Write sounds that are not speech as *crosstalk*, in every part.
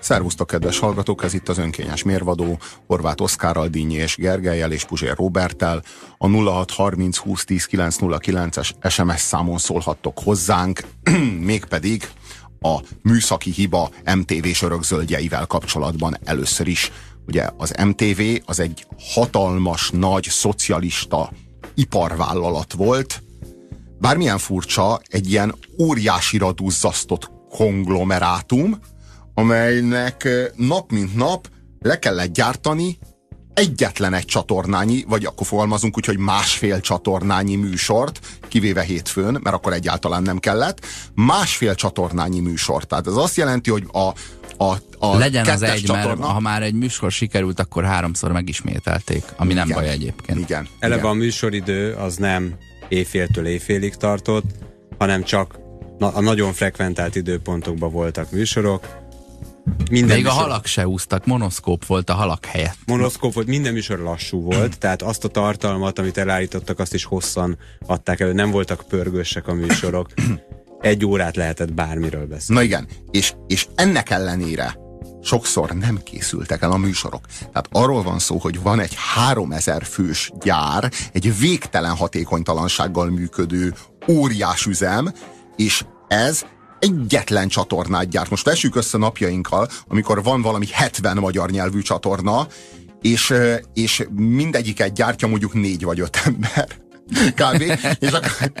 Szervusztok, kedves hallgatók! Ez itt az önkényes mérvadó, Horváth Oszkárral, Dínyi és Gergelyel és Puzsér Robertel. A 0630 2010 909-es SMS számon szólhattok hozzánk, *clears throat* mégpedig a műszaki hiba MTV-s örökzöldjeivel kapcsolatban először is. Ugye az MTV az egy hatalmas, nagy, szocialista iparvállalat volt, bármilyen furcsa, egy ilyen óriásira duzzasztott konglomerátum, amelynek nap mint nap le kellett gyártani egyetlen egy csatornányi, vagy akkor fogalmazunk úgy, hogy másfél csatornányi műsort, kivéve hétfőn, mert akkor egyáltalán nem kellett, másfél csatornányi műsort. Tehát ez azt jelenti, hogy a, a, a Legyen az egy, csatorna... mert ha már egy műsor sikerült, akkor háromszor megismételték, ami igen, nem baj egyébként. Igen. Eleve igen. a műsoridő az nem éjféltől éjfélig tartott, hanem csak a nagyon frekventált időpontokban voltak műsorok, minden Még műsor... a halak se úsztak, monoszkóp volt a halak helyett. Monoszkóp volt, minden műsor lassú volt, tehát azt a tartalmat, amit elállítottak, azt is hosszan adták elő. Nem voltak pörgősek a műsorok. Egy órát lehetett bármiről beszélni. Na igen, és, és ennek ellenére sokszor nem készültek el a műsorok. Tehát arról van szó, hogy van egy 3000 fős gyár, egy végtelen hatékonytalansággal működő óriás üzem, és ez egyetlen csatornát gyárt. Most vessük össze napjainkkal, amikor van valami 70 magyar nyelvű csatorna, és, és mindegyiket gyártja mondjuk négy vagy öt ember. *laughs* Kb. és, akkor,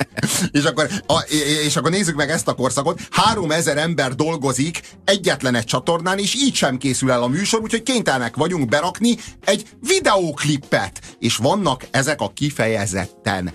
és, akkor, a, és akkor nézzük meg ezt a korszakot. Három ezer ember dolgozik egyetlen egy csatornán, és így sem készül el a műsor, úgyhogy kénytelenek vagyunk berakni egy videóklippet. És vannak ezek a kifejezetten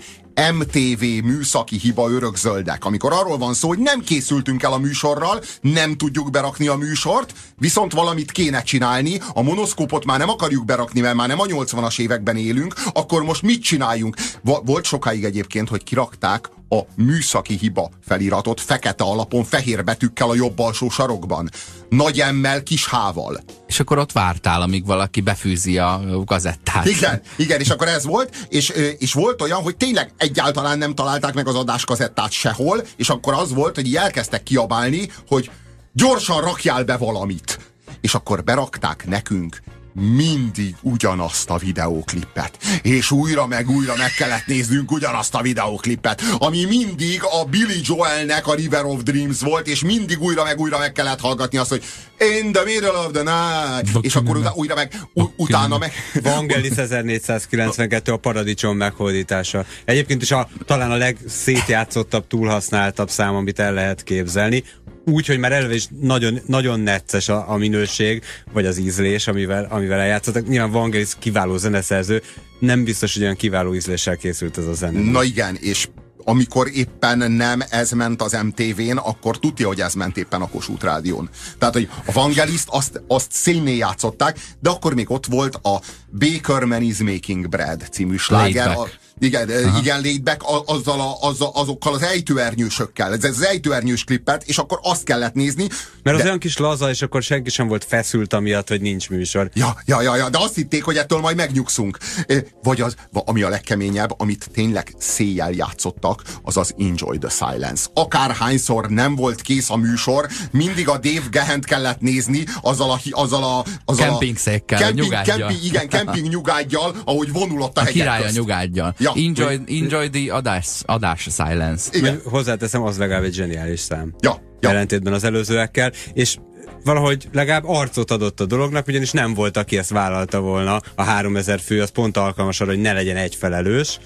MTV műszaki hiba örökzöldek, amikor arról van szó, hogy nem készültünk el a műsorral, nem tudjuk berakni a műsort, viszont valamit kéne csinálni, a monoszkópot már nem akarjuk berakni, mert már nem a 80-as években élünk, akkor most mit csináljunk? Volt sokáig egyébként, hogy kirakták a műszaki hiba feliratot fekete alapon, fehér betűkkel a jobb alsó sarokban. Nagy emmel, kis hával. És akkor ott vártál, amíg valaki befűzi a gazettát. Igen, igen, és akkor ez volt, és, és volt olyan, hogy tényleg egyáltalán nem találták meg az adáskazettát sehol, és akkor az volt, hogy elkezdtek kiabálni, hogy gyorsan rakjál be valamit. És akkor berakták nekünk mindig ugyanazt a videóklipet. És újra meg újra meg kellett néznünk ugyanazt a videóklipet, ami mindig a Billy Joelnek a River of Dreams volt, és mindig újra meg újra meg kellett hallgatni azt, hogy In the middle of the night, Bakine és akkor utána, újra meg, utána meg... Vangelis 1492 a paradicsom meghódítása. Egyébként is a, talán a legszétjátszottabb, túlhasználtabb szám, amit el lehet képzelni úgy, hogy már eleve is nagyon, nagyon necces a, a minőség, vagy az ízlés, amivel, amivel eljátszottak. Nyilván Vangelis kiváló zeneszerző, nem biztos, hogy olyan kiváló ízléssel készült ez a zene. Na igen, és amikor éppen nem ez ment az MTV-n, akkor tudja, hogy ez ment éppen a Kossuth Rádión. Tehát, hogy a Vangeliszt azt, azt színné játszották, de akkor még ott volt a Baker Man is Making Bread című sláger. Igen, Aha. igen laidback azzal a, azzal, azokkal az ejtőernyősökkel. Ez, ez az ejtőernyős klippet, és akkor azt kellett nézni. Mert de... az olyan kis laza, és akkor senki sem volt feszült amiatt, hogy nincs műsor. Ja, ja, ja, ja, de azt hitték, hogy ettől majd megnyugszunk. Vagy az, ami a legkeményebb, amit tényleg széjjel játszottak, az az Enjoy the Silence. Akárhányszor nem volt kész a műsor, mindig a Dave Gehent kellett nézni, azzal a... Azzal a azzal camping székkel, camping, camping, igen, camping nyugágyjal, ahogy vonulott a, a hegyek király a nyugágyjal. Ja. Enjoy, enjoy the adás, adás silence. Igen. Hozzáteszem, az legalább egy zseniális szám. Ja. ja. Ellentétben az előzőekkel, és valahogy legalább arcot adott a dolognak, ugyanis nem volt, aki ezt vállalta volna. A 3000 fő az pont alkalmas arra, hogy ne legyen egy felelős,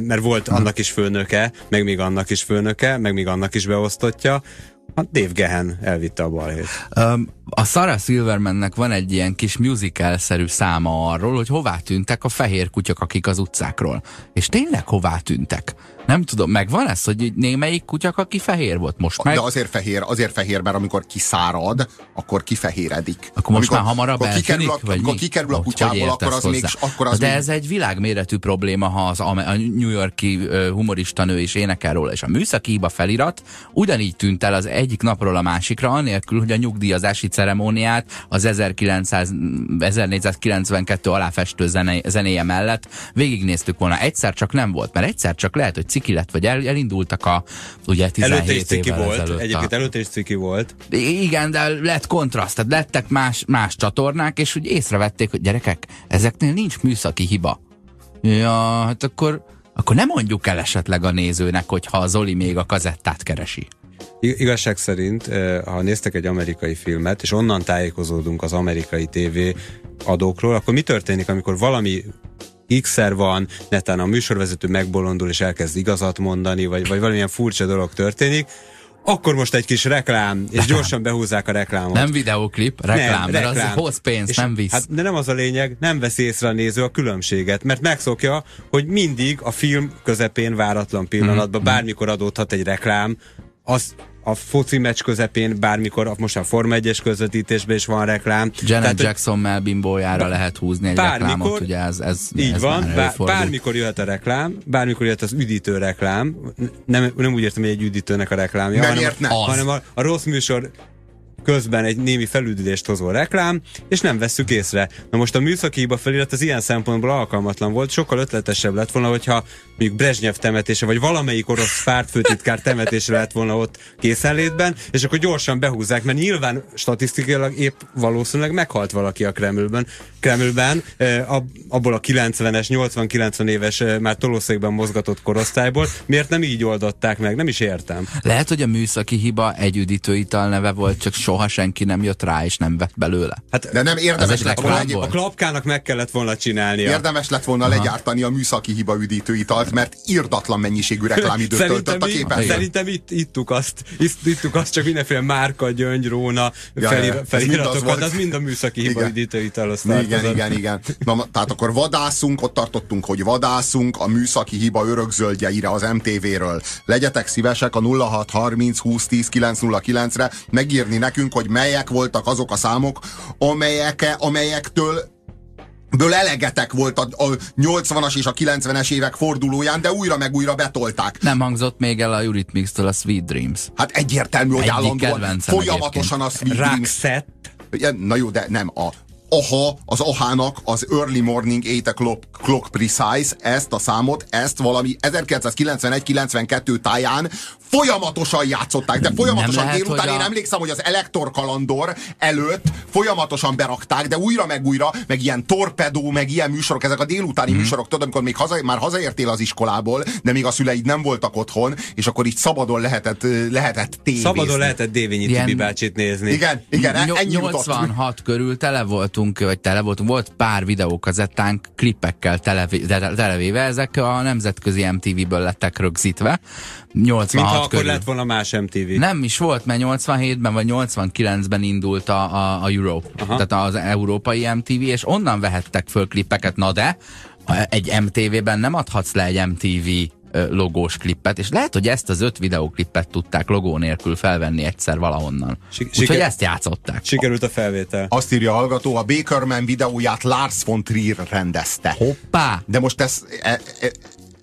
mert volt annak is főnöke, meg még annak is főnöke, meg még annak is beosztotja, Hát Dave Gehen elvitte a balhét. Um, a Sarah Silvermannek van egy ilyen kis musical-szerű száma arról, hogy hová tűntek a fehér kutyak, akik az utcákról. És tényleg hová tűntek? Nem tudom, meg van ez, hogy némelyik kutyak, aki fehér volt most meg? De azért fehér, azért fehér, mert amikor kiszárad, akkor kifehéredik. Akkor most amikor, már hamarabb akkor kikerül a, vagy amikor mi? kikerül a kutyából, akkor az, még, akkor az De még... ez egy világméretű probléma, ha az, a New Yorki humorista nő is énekel róla, és a műszaki hiba felirat ugyanígy tűnt el az egyik napról a másikra, anélkül, hogy a nyugdíjazási ceremóniát az 1900, 1492 aláfestő zene, zenéje mellett végignéztük volna. Egyszer csak nem volt, mert egyszer csak lehet, hogy ciki lett, vagy el, elindultak a ugye 17 előtte is ciki volt, ezelőtt egyébként a... előtte is ciki volt. Igen, de lett kontraszt, tehát lettek más, más csatornák, és úgy észrevették, hogy gyerekek, ezeknél nincs műszaki hiba. Ja, hát akkor, akkor nem mondjuk el esetleg a nézőnek, hogyha a Zoli még a kazettát keresi. Igazság szerint, eh, ha néztek egy amerikai filmet, és onnan tájékozódunk az amerikai TV adókról, akkor mi történik, amikor valami X-szer van, netán a műsorvezető megbolondul és elkezd igazat mondani, vagy, vagy valamilyen furcsa dolog történik, akkor most egy kis reklám, és gyorsan behúzzák a reklámot. Nem videóklip, reklám, nem, mert reklám. az hoz pénzt, és nem visz. Hát, de nem az a lényeg, nem veszi észre a néző a különbséget, mert megszokja, hogy mindig a film közepén, váratlan pillanatban, mm. bármikor adódhat egy reklám, az a foci meccs közepén, bármikor, most a Forma 1-es közvetítésben is van reklám. Janet Tehát, Jackson melbimbójára lehet húzni egy bármikor, reklámot, ugye ez, ez Így ez van, bár, bármikor jöhet a reklám, bármikor jöhet az üdítő reklám, nem, nem úgy értem, hogy egy üdítőnek a reklámja, nem hanem, a, hanem a, a rossz műsor közben egy némi felüdülést hozó reklám, és nem vesszük észre. Na most a műszaki hiba felirat az ilyen szempontból alkalmatlan volt, sokkal ötletesebb lett volna, hogyha mondjuk Brezsnyev temetése, vagy valamelyik orosz pártfőtitkár temetése lett volna ott készenlétben, és akkor gyorsan behúzzák, mert nyilván statisztikailag épp valószínűleg meghalt valaki a Kremlben, Kremlben abból a 90-es, 80-90 éves már tolószékben mozgatott korosztályból. Miért nem így oldották meg? Nem is értem. Lehet, hogy a műszaki hiba egy üdítőital neve volt, csak soha senki nem jött rá, és nem vett belőle. Hát, de nem érdemes lett volna. A klapkának meg kellett volna csinálnia. Érdemes lett volna Aha. legyártani a műszaki hiba üdítőitalt, mert irdatlan mennyiségű reklámidőt töltött a képen. Szerintem itt ittuk azt, ittuk azt csak mindenféle márka, gyöngy, róna, ja, felir, feliratokat, az mind a műszaki hiba üdítőital Igen, igen, igen. Na, tehát akkor vadászunk, ott tartottunk, hogy vadászunk a műszaki hiba örökzöldjeire az MTV-ről. Legyetek szívesek a 0630 20 10 909-re megírni nekünk, hogy melyek voltak azok a számok, amelyek, amelyektől ből elegetek volt a, a 80-as és a 90-es évek fordulóján, de újra meg újra betolták. Nem hangzott még el a Eurythmics-től a Sweet Dreams. Hát egyértelmű, hogy állandóan folyamatosan a Sweet Dreams. Roxette. Na jó, de nem, a AHA, az AHA-nak az Early Morning 8 O'Clock clock Precise, ezt a számot, ezt valami 1991-92 táján folyamatosan játszották, de folyamatosan lehet, délután, a... én emlékszem, hogy az Elektor kalandor előtt folyamatosan berakták, de újra meg újra, meg ilyen torpedó, meg ilyen műsorok, ezek a délutáni hmm. műsorok, tudod, amikor még haza, már hazaértél az iskolából, de még a szüleid nem voltak otthon, és akkor így szabadon lehetett, lehetett tévézni. Szabadon lehetett Dévényi Tibi bácsit nézni. Igen, igen, Ny- ennyi 86 utat. körül tele voltunk, vagy tele voltunk, volt pár videókazettánk klippekkel televé, televéve, ezek a nemzetközi MTV-ből lettek rögzítve, 86 Akkor lett volna más MTV. Nem is volt, mert 87-ben vagy 89-ben indult a, a, a Europe, Aha. tehát az európai MTV, és onnan vehettek föl klippeket, na de egy MTV-ben nem adhatsz le egy MTV logós klippet, és lehet, hogy ezt az öt videóklippet tudták logó nélkül felvenni egyszer valahonnan. Úgyhogy ezt játszották. Sikerült a felvétel. Azt írja a hallgató, a Bakerman videóját Lars von Trier rendezte. Hoppá! De most ez, e, e,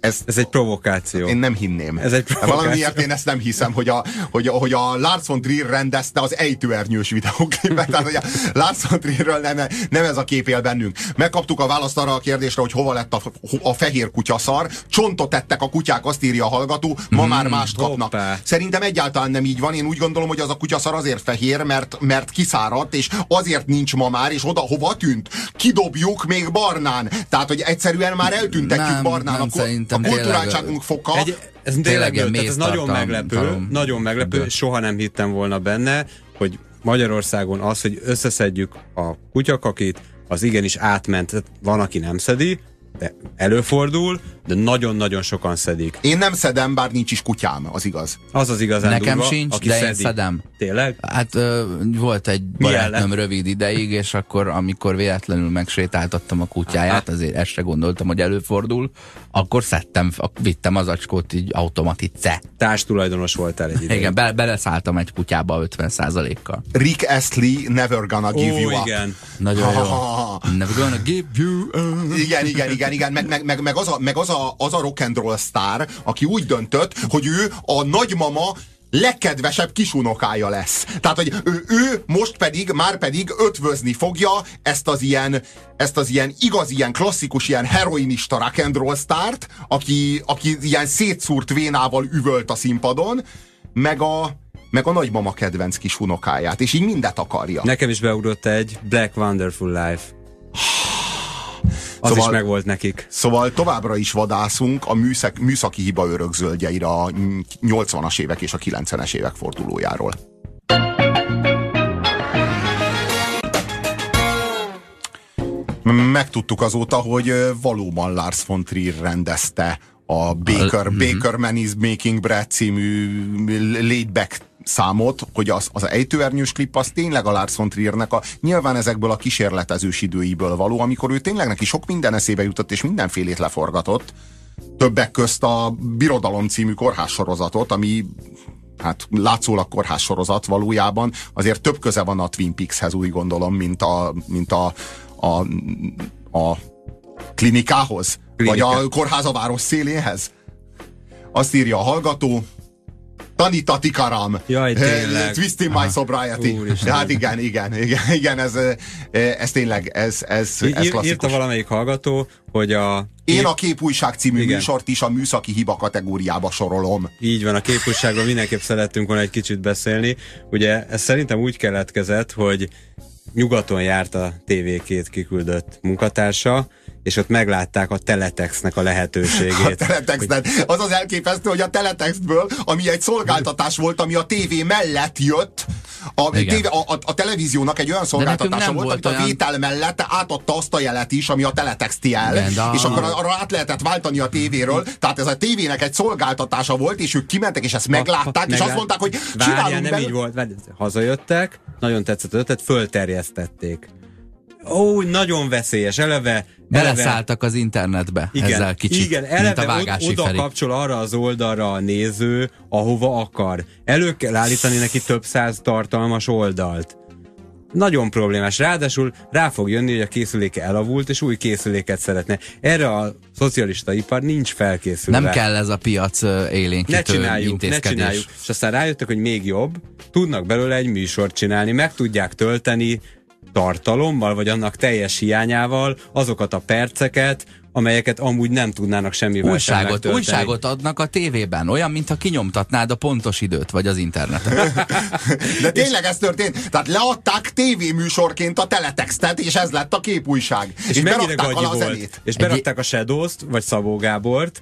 ez, ez egy provokáció. Én nem hinném. Ez egy provokáció. Valamiért én ezt nem hiszem, hogy a, hogy a, hogy a Lars von Trier rendezte az ejtőernyős videóklipet. Tehát, hogy a Lars von Trierről nem, nem ez a kép él bennünk. Megkaptuk a választ arra a kérdésre, hogy hova lett a, a fehér kutyaszar. Csontot tettek a kutyák, azt írja a hallgató, ma mm, már mást kapnak. Hoppá. Szerintem egyáltalán nem így van. Én úgy gondolom, hogy az a kutyaszar azért fehér, mert, mert kiszáradt, és azért nincs ma már, és oda hova tűnt? Kidobjuk még barnán. Tehát, hogy egyszerűen már eltüntetjük nem, barnán. Nem, a, a kulturáltságunk foka. Egy, ez tényleg, ez nagyon meglepő, talom, nagyon meglepő, soha nem hittem volna benne, hogy Magyarországon az, hogy összeszedjük a kutyakakit, az igenis átment, van, aki nem szedi, de előfordul, de nagyon-nagyon sokan szedik. Én nem szedem, bár nincs is kutyám, az igaz. Az az igazán Nekem durva, sincs, aki de szedi. én szedem. Tényleg? Hát ö, volt egy barátnőm rövid ideig, és akkor, amikor véletlenül megsétáltattam a kutyáját, azért este gondoltam, hogy előfordul, akkor szedtem, vittem az acskót így automatice. Társ tulajdonos voltál egy ideig. Igen, be, beleszálltam egy kutyába 50%-kal. Rick Astley, Never Gonna Give Ó, You Up. igen. Nagyon jó. Never Gonna Give You Up. Igen, igen, igen, igen. Meg, meg, meg, meg az, a, meg az, a, az a rock and roll sztár, aki úgy döntött, hogy ő a nagymama legkedvesebb kisunokája lesz. Tehát, hogy ő, ő most pedig, már pedig ötvözni fogja ezt az ilyen, ezt az ilyen igaz, ilyen klasszikus, ilyen heroinista rock and roll start, aki, aki ilyen szétszúrt vénával üvölt a színpadon, meg a, meg a nagymama kedvenc kis unokáját, és így mindet akarja. Nekem is beugrott egy Black Wonderful Life. Az Szóval- is megvolt nekik. Szóval továbbra is vadászunk a műszak, műszaki hiba örökzöldjeire a 80-as évek és a 90-es évek fordulójáról. Megtudtuk azóta, hogy valóban Lars von Trier rendezte a Baker, Baker Man is Making Bread című laid back számot, hogy az, az ejtőernyős klip az tényleg a Lars von Triernek a nyilván ezekből a kísérletezős időiből való, amikor ő tényleg neki sok minden eszébe jutott és mindenfélét leforgatott. Többek közt a Birodalom című kórház sorozatot, ami hát látszólag kórház sorozat valójában, azért több köze van a Twin Peakshez, úgy gondolom, mint a, mint a, a, a klinikához, Klinika. vagy a kórház a város széléhez. Azt írja a hallgató, Tanita Tikaram. Jaj, tényleg. Twisting my sobriety. Hát igen, igen, igen, igen, ez, eh, ez tényleg, ez, ez, ez Ír, írta klasszikus. valamelyik hallgató, hogy a Én a Képújság című Igen. műsort is a műszaki hiba kategóriába sorolom. Így van, a képújságról mindenképp szerettünk volna egy kicsit beszélni. Ugye ez szerintem úgy keletkezett, hogy nyugaton járt a TV2 kiküldött munkatársa, és ott meglátták a Teletexnek a *laughs* A lehetőségét. teletexten. Az az elképesztő, hogy a teletextből, ami egy szolgáltatás volt, ami a tévé mellett jött, a, tévé, a, a, a televíziónak egy olyan szolgáltatása volt, volt amit a olyan- vétel mellett átadta azt a jelet is, ami a teletext jel, Igen, de a- és akkor arra át lehetett váltani a tévéről, tehát ez a tévének egy szolgáltatása volt, és ők kimentek, és ezt meglátták, és azt mondták, hogy Várjál, csinálunk nem belőle- így volt. Várjál, Hazajöttek, nagyon tetszett az ötlet, fölterjesztették. Ó, nagyon veszélyes, eleve... eleve Beleszálltak az internetbe igen, ezzel kicsit, igen, mint a eleve oda Feri. kapcsol arra az oldalra a néző, ahova akar. Elő kell állítani neki több száz tartalmas oldalt. Nagyon problémás. Ráadásul rá fog jönni, hogy a készüléke elavult, és új készüléket szeretne. Erre a szocialista ipar nincs felkészülve. Nem kell ez a piac ö, ne élénkítő csináljuk, ne csináljuk. És aztán rájöttek, hogy még jobb, tudnak belőle egy műsort csinálni, meg tudják tölteni tartalommal, vagy annak teljes hiányával azokat a perceket, amelyeket amúgy nem tudnának semmivel sem Újságot, megtölteni. újságot adnak a tévében, olyan, mintha kinyomtatnád a pontos időt, vagy az interneten. *laughs* De tényleg ez történt. Tehát leadták tévéműsorként a teletextet, és ez lett a képújság. És, És, mennyire berakták a volt. zenét. És berakták a Shadows-t, vagy Szabó Gábort,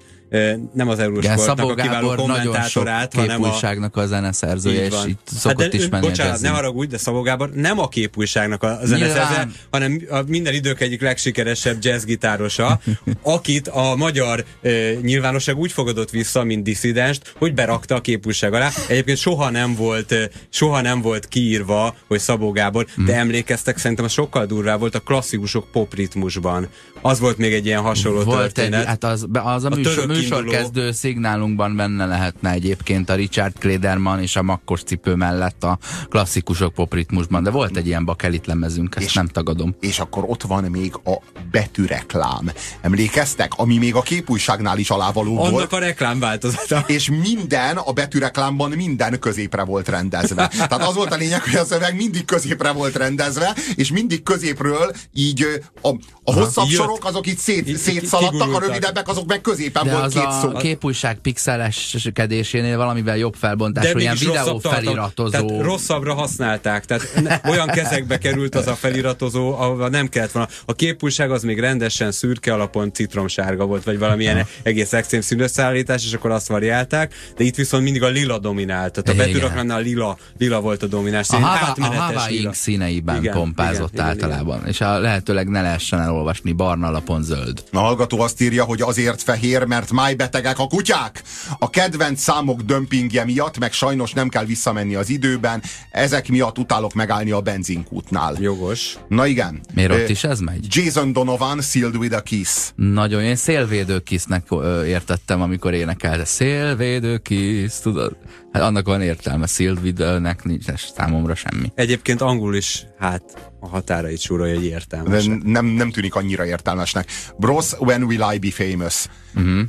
nem az Szabó a kiváló Gábor nagyon sok kommentátorát, hanem a képújságnak a zeneszerzője, és itt szokott de, is menni a Bocsánat, ne haragudj, de Szabó Gábor nem a képújságnak a zeneszerzője, hanem a minden idők egyik legsikeresebb jazzgitárosa, *laughs* akit a magyar e, nyilvánosság úgy fogadott vissza, mint disszidenst, hogy berakta a képújság alá. Egyébként soha nem volt, soha nem volt kiírva, hogy Szabó Gábor, Hm. de emlékeztek, szerintem sokkal durvább volt a klasszikusok popritmusban. Az volt még egy ilyen hasonló Volt egy, történet. hát az, az a, A műsor, török műsorkezdő szignálunkban benne lehetne egyébként a Richard Klederman és a Makkos cipő mellett a klasszikusok popritmusban, de volt egy ilyen bakelit lemezünk, ezt És- nem tagadom. És akkor ott van még a betűreklám. Emlékeztek? Ami még a képújságnál is alávaló volt. Annak a reklámváltozata. *laughs* és minden a betűreklámban minden középre volt rendezve. Tehát az volt a lényeg, hogy a szöveg mindig középre volt rendezve, és mindig középről így a, a hosszabb Jött. sorok azok itt szét, Így- szétszaladtak, a rövidebbek azok meg középen De volt az két a szó. képújság pixeleskedésénél valamivel jobb felbontású, ilyen videó feliratozó. Tehát rosszabbra használták. Tehát ne, olyan kezekbe került az a feliratozó, ahova nem kellett volna. A képújság az még rendesen szürke alapon citromsárga volt, vagy valamilyen egész extrém színű összeállítás, és akkor azt variálták, de itt viszont mindig a lila dominált. Tehát a Igen. betűraknál a lila, lila volt a domináns. A szín, Hava, a Hava lila. Ink színeiben Igen, pompázott igen, igen, általában, és a lehetőleg ne lehessen elolvasni barna alapon zöld. A hallgató azt írja, hogy azért fehér, mert májbetegek a kutyák. A kedvenc számok dömpingje miatt, meg sajnos nem kell visszamenni az időben, ezek miatt utálok megállni a benzinkútnál. Jogos. Na igen. Miért ott is ez megy? Jason Donovan, Sealed with a Kiss. Nagyon, én szélvédőkisznek ö, értettem, amikor énekelte. Szélvédőkisz, tudod? Hát annak van értelme, szélvédőnek nincs ez számomra semmi. Egyébként angol is, hát a határait súrolja egy De értelmes. nem, nem tűnik annyira értelmesnek. Bros, when will I be famous? Mhm.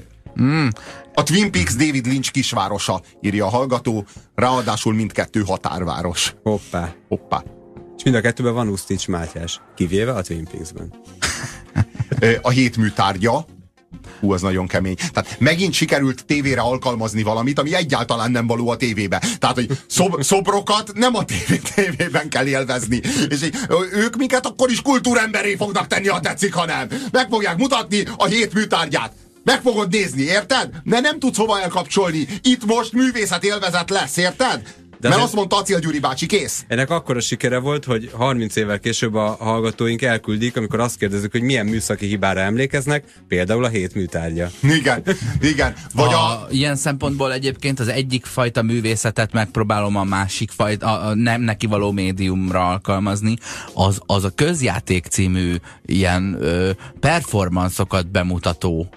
Mm. A Twin Peaks David Lynch kisvárosa, írja a hallgató, ráadásul mindkettő határváros. Hoppá. Hoppá. És mind a kettőben van Usztics Mátyás, kivéve a Twin Peaks-ben. *laughs* a hét műtárgya, Hú, az nagyon kemény. Tehát megint sikerült tévére alkalmazni valamit, ami egyáltalán nem való a tévébe. Tehát, hogy szob szobrokat nem a tévé tévében kell élvezni. És ők minket akkor is kultúremberé fognak tenni, ha tetszik, ha nem. Meg fogják mutatni a hét műtárgyát. Meg fogod nézni, érted? De nem tudsz hova elkapcsolni. Itt most művészet élvezet lesz, érted? De Mert azt mondta Acél Gyuri bácsi, kész. Ennek akkora sikere volt, hogy 30 évvel később a hallgatóink elküldik, amikor azt kérdezik, hogy milyen műszaki hibára emlékeznek, például a hét műtárgya. Igen, igen. Vagy a, a... Ilyen szempontból egyébként az egyik fajta művészetet megpróbálom a másik fajta, a, a nem neki való médiumra alkalmazni, az, az a közjáték című ilyen ö, performanszokat bemutató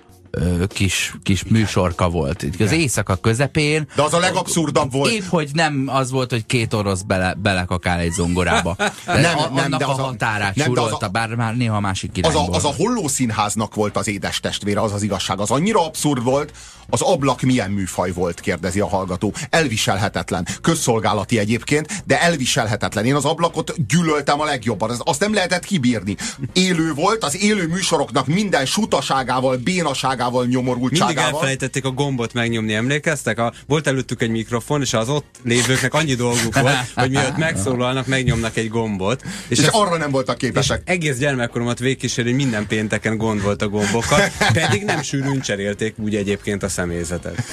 kis, kis műsorka volt. Itt az éjszaka közepén. De az a legabszurdabb volt. Épp, hogy nem az volt, hogy két orosz bele, belekakál egy zongorába. De nem, a, nem, de az a határát nem, súrolta, a, bár már néha másik irányból. Az a, az a holló színháznak volt az édes testvére, az az igazság. Az annyira abszurd volt, az ablak milyen műfaj volt, kérdezi a hallgató. Elviselhetetlen. Közszolgálati egyébként, de elviselhetetlen. Én az ablakot gyűlöltem a legjobban. Azt nem lehetett kibírni. Élő volt, az élő műsoroknak minden sutaságával, bénaságával, nyomorultságával. Mindig elfelejtették a gombot megnyomni, emlékeztek? A, volt előttük egy mikrofon, és az ott lévőknek annyi dolguk volt, hogy miatt megszólalnak, megnyomnak egy gombot. És, és ez, arra nem voltak képesek. Egész gyermekkoromat végkísérő, hogy minden pénteken gond volt a gombokkal, pedig nem sűrűn cserélték úgy egyébként a személyzetet.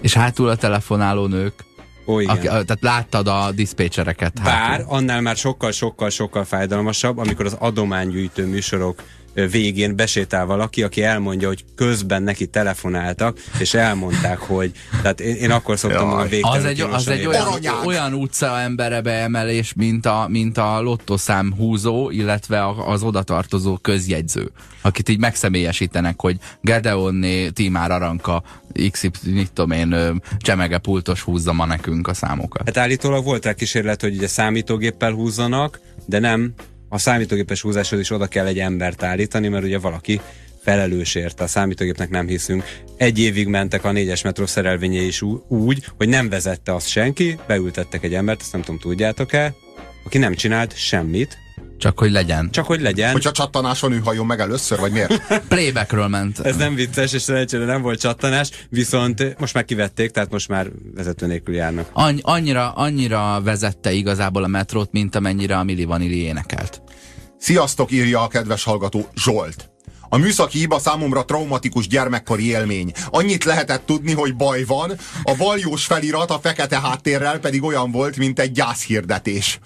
És hátul a telefonáló nők. Ó, igen. Aki, tehát láttad a diszpécsereket. Bár annál már sokkal-sokkal-sokkal fájdalmasabb, amikor az adománygyűjtő műsorok végén besétál valaki, aki elmondja, hogy közben neki telefonáltak, és elmondták, hogy tehát én, én akkor szoktam a Az egy, az egy olyan, olyan utca embere beemelés, mint a, mint a lottoszám húzó, illetve az odatartozó közjegyző, akit így megszemélyesítenek, hogy Gedeonné, Timár Aranka, XY, mit tudom én, csemege pultos húzza ma nekünk a számokat. Hát állítólag volt rá kísérlet, hogy ugye számítógéppel húzzanak, de nem, a számítógépes húzáshoz is oda kell egy embert állítani, mert ugye valaki felelős érte, a számítógépnek nem hiszünk. Egy évig mentek a négyes metró szerelvénye is úgy, hogy nem vezette azt senki, beültettek egy embert, ezt nem tudom, tudjátok-e, aki nem csinált semmit, csak hogy legyen. Csak hogy legyen. Hogyha csattanáson ő hajjon meg először, vagy miért? *laughs* Playbackről ment. Ez nem vicces, és szerencsére nem volt csattanás, viszont most már kivették, tehát most már vezető nélkül járnak. Any- annyira, annyira vezette igazából a metrót, mint amennyire a Milli Vanilli énekelt. Sziasztok, írja a kedves hallgató Zsolt. A műszaki hiba számomra traumatikus gyermekkori élmény. Annyit lehetett tudni, hogy baj van, a baljós felirat a fekete háttérrel pedig olyan volt, mint egy gyászhirdetés.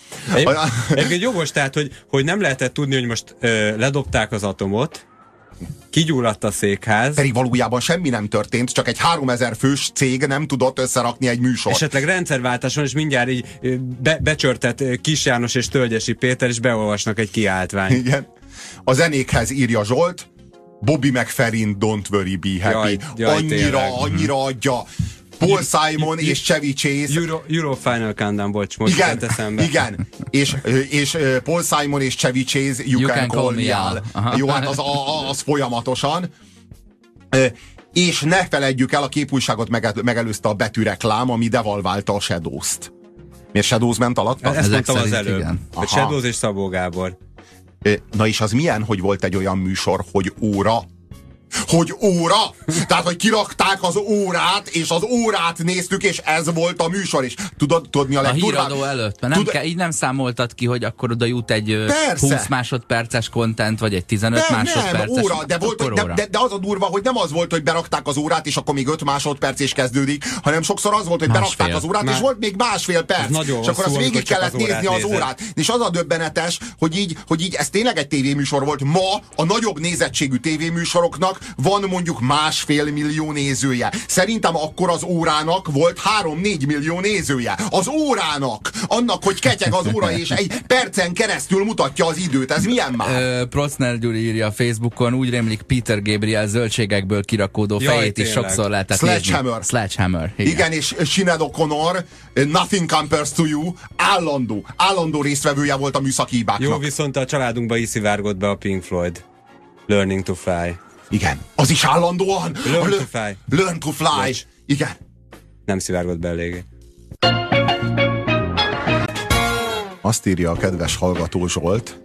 Egyébként jogos, tehát, hogy, hogy nem lehetett tudni, hogy most ö, ledobták az atomot, kigyulladt a székház. Pedig valójában semmi nem történt, csak egy 3000 fős cég nem tudott összerakni egy műsort. Esetleg rendszerváltáson, és mindjárt így be, becsörtett Kis János és Tölgyesi Péter, és beolvasnak egy kiáltványt. Igen. A zenékhez írja Zsolt, Bobby McFerrin Don't Worry Be Happy. Jaj, jaj, annyira, tényleg. annyira adja. Paul Simon és Chevy Chase. Euro, Euro Final Countdown, bocs, most igen, eszembe. Igen, és, és Paul Simon és Chevy Chase, You, you can, can call, me Al. Jó, hát az, az folyamatosan. És ne feledjük el, a képújságot megelőzte a betűreklám, ami devalválta a Shadows-t. Miért Shadows ment alatt? Ezt mondtam az előbb. Igen. Shadows és Szabó Gábor. Na és az milyen, hogy volt egy olyan műsor, hogy óra hogy óra? Tehát, hogy kirakták az órát, és az órát néztük, és ez volt a műsor, és tudod, tudod mi a legdurvább? A híradó előtt, mert nem Tud... kell, így nem számoltad ki, hogy akkor oda jut egy Persze. 20 másodperces content, vagy egy 15 nem, másodperces. Nem, óra, de, volt, de, de, de, az a durva, hogy nem az volt, hogy berakták az órát, és akkor még 5 másodperc is kezdődik, hanem sokszor az volt, hogy másfél. berakták az órát, Már... és volt még másfél perc. És akkor az végig kellett az nézni az órát. És az a döbbenetes, hogy így, hogy így ez tényleg egy tévéműsor volt. Ma a nagyobb nézettségű tévéműsoroknak van mondjuk másfél millió nézője. Szerintem akkor az órának volt 3-4 millió nézője. Az órának! Annak, hogy ketyeg az óra, és egy percen keresztül mutatja az időt. Ez milyen már? Procner Gyuri írja a Facebookon, úgy rémlik Peter Gabriel zöldségekből kirakódó Jaj, fejét is sokszor lehetett Sledgehammer. Nézni. Sledgehammer. Igen. igen, és Sinead O'Connor, Nothing Compares to You, állandó, állandó résztvevője volt a műszaki hibáknak. Jó, viszont a családunkba is szivárgott be a Pink Floyd. Learning to Fly. Igen, az is állandóan. Learn to fly. Learn to fly. Bocs. Igen. Nem szivárgott be eléggé. Azt írja a kedves hallgató Zsolt.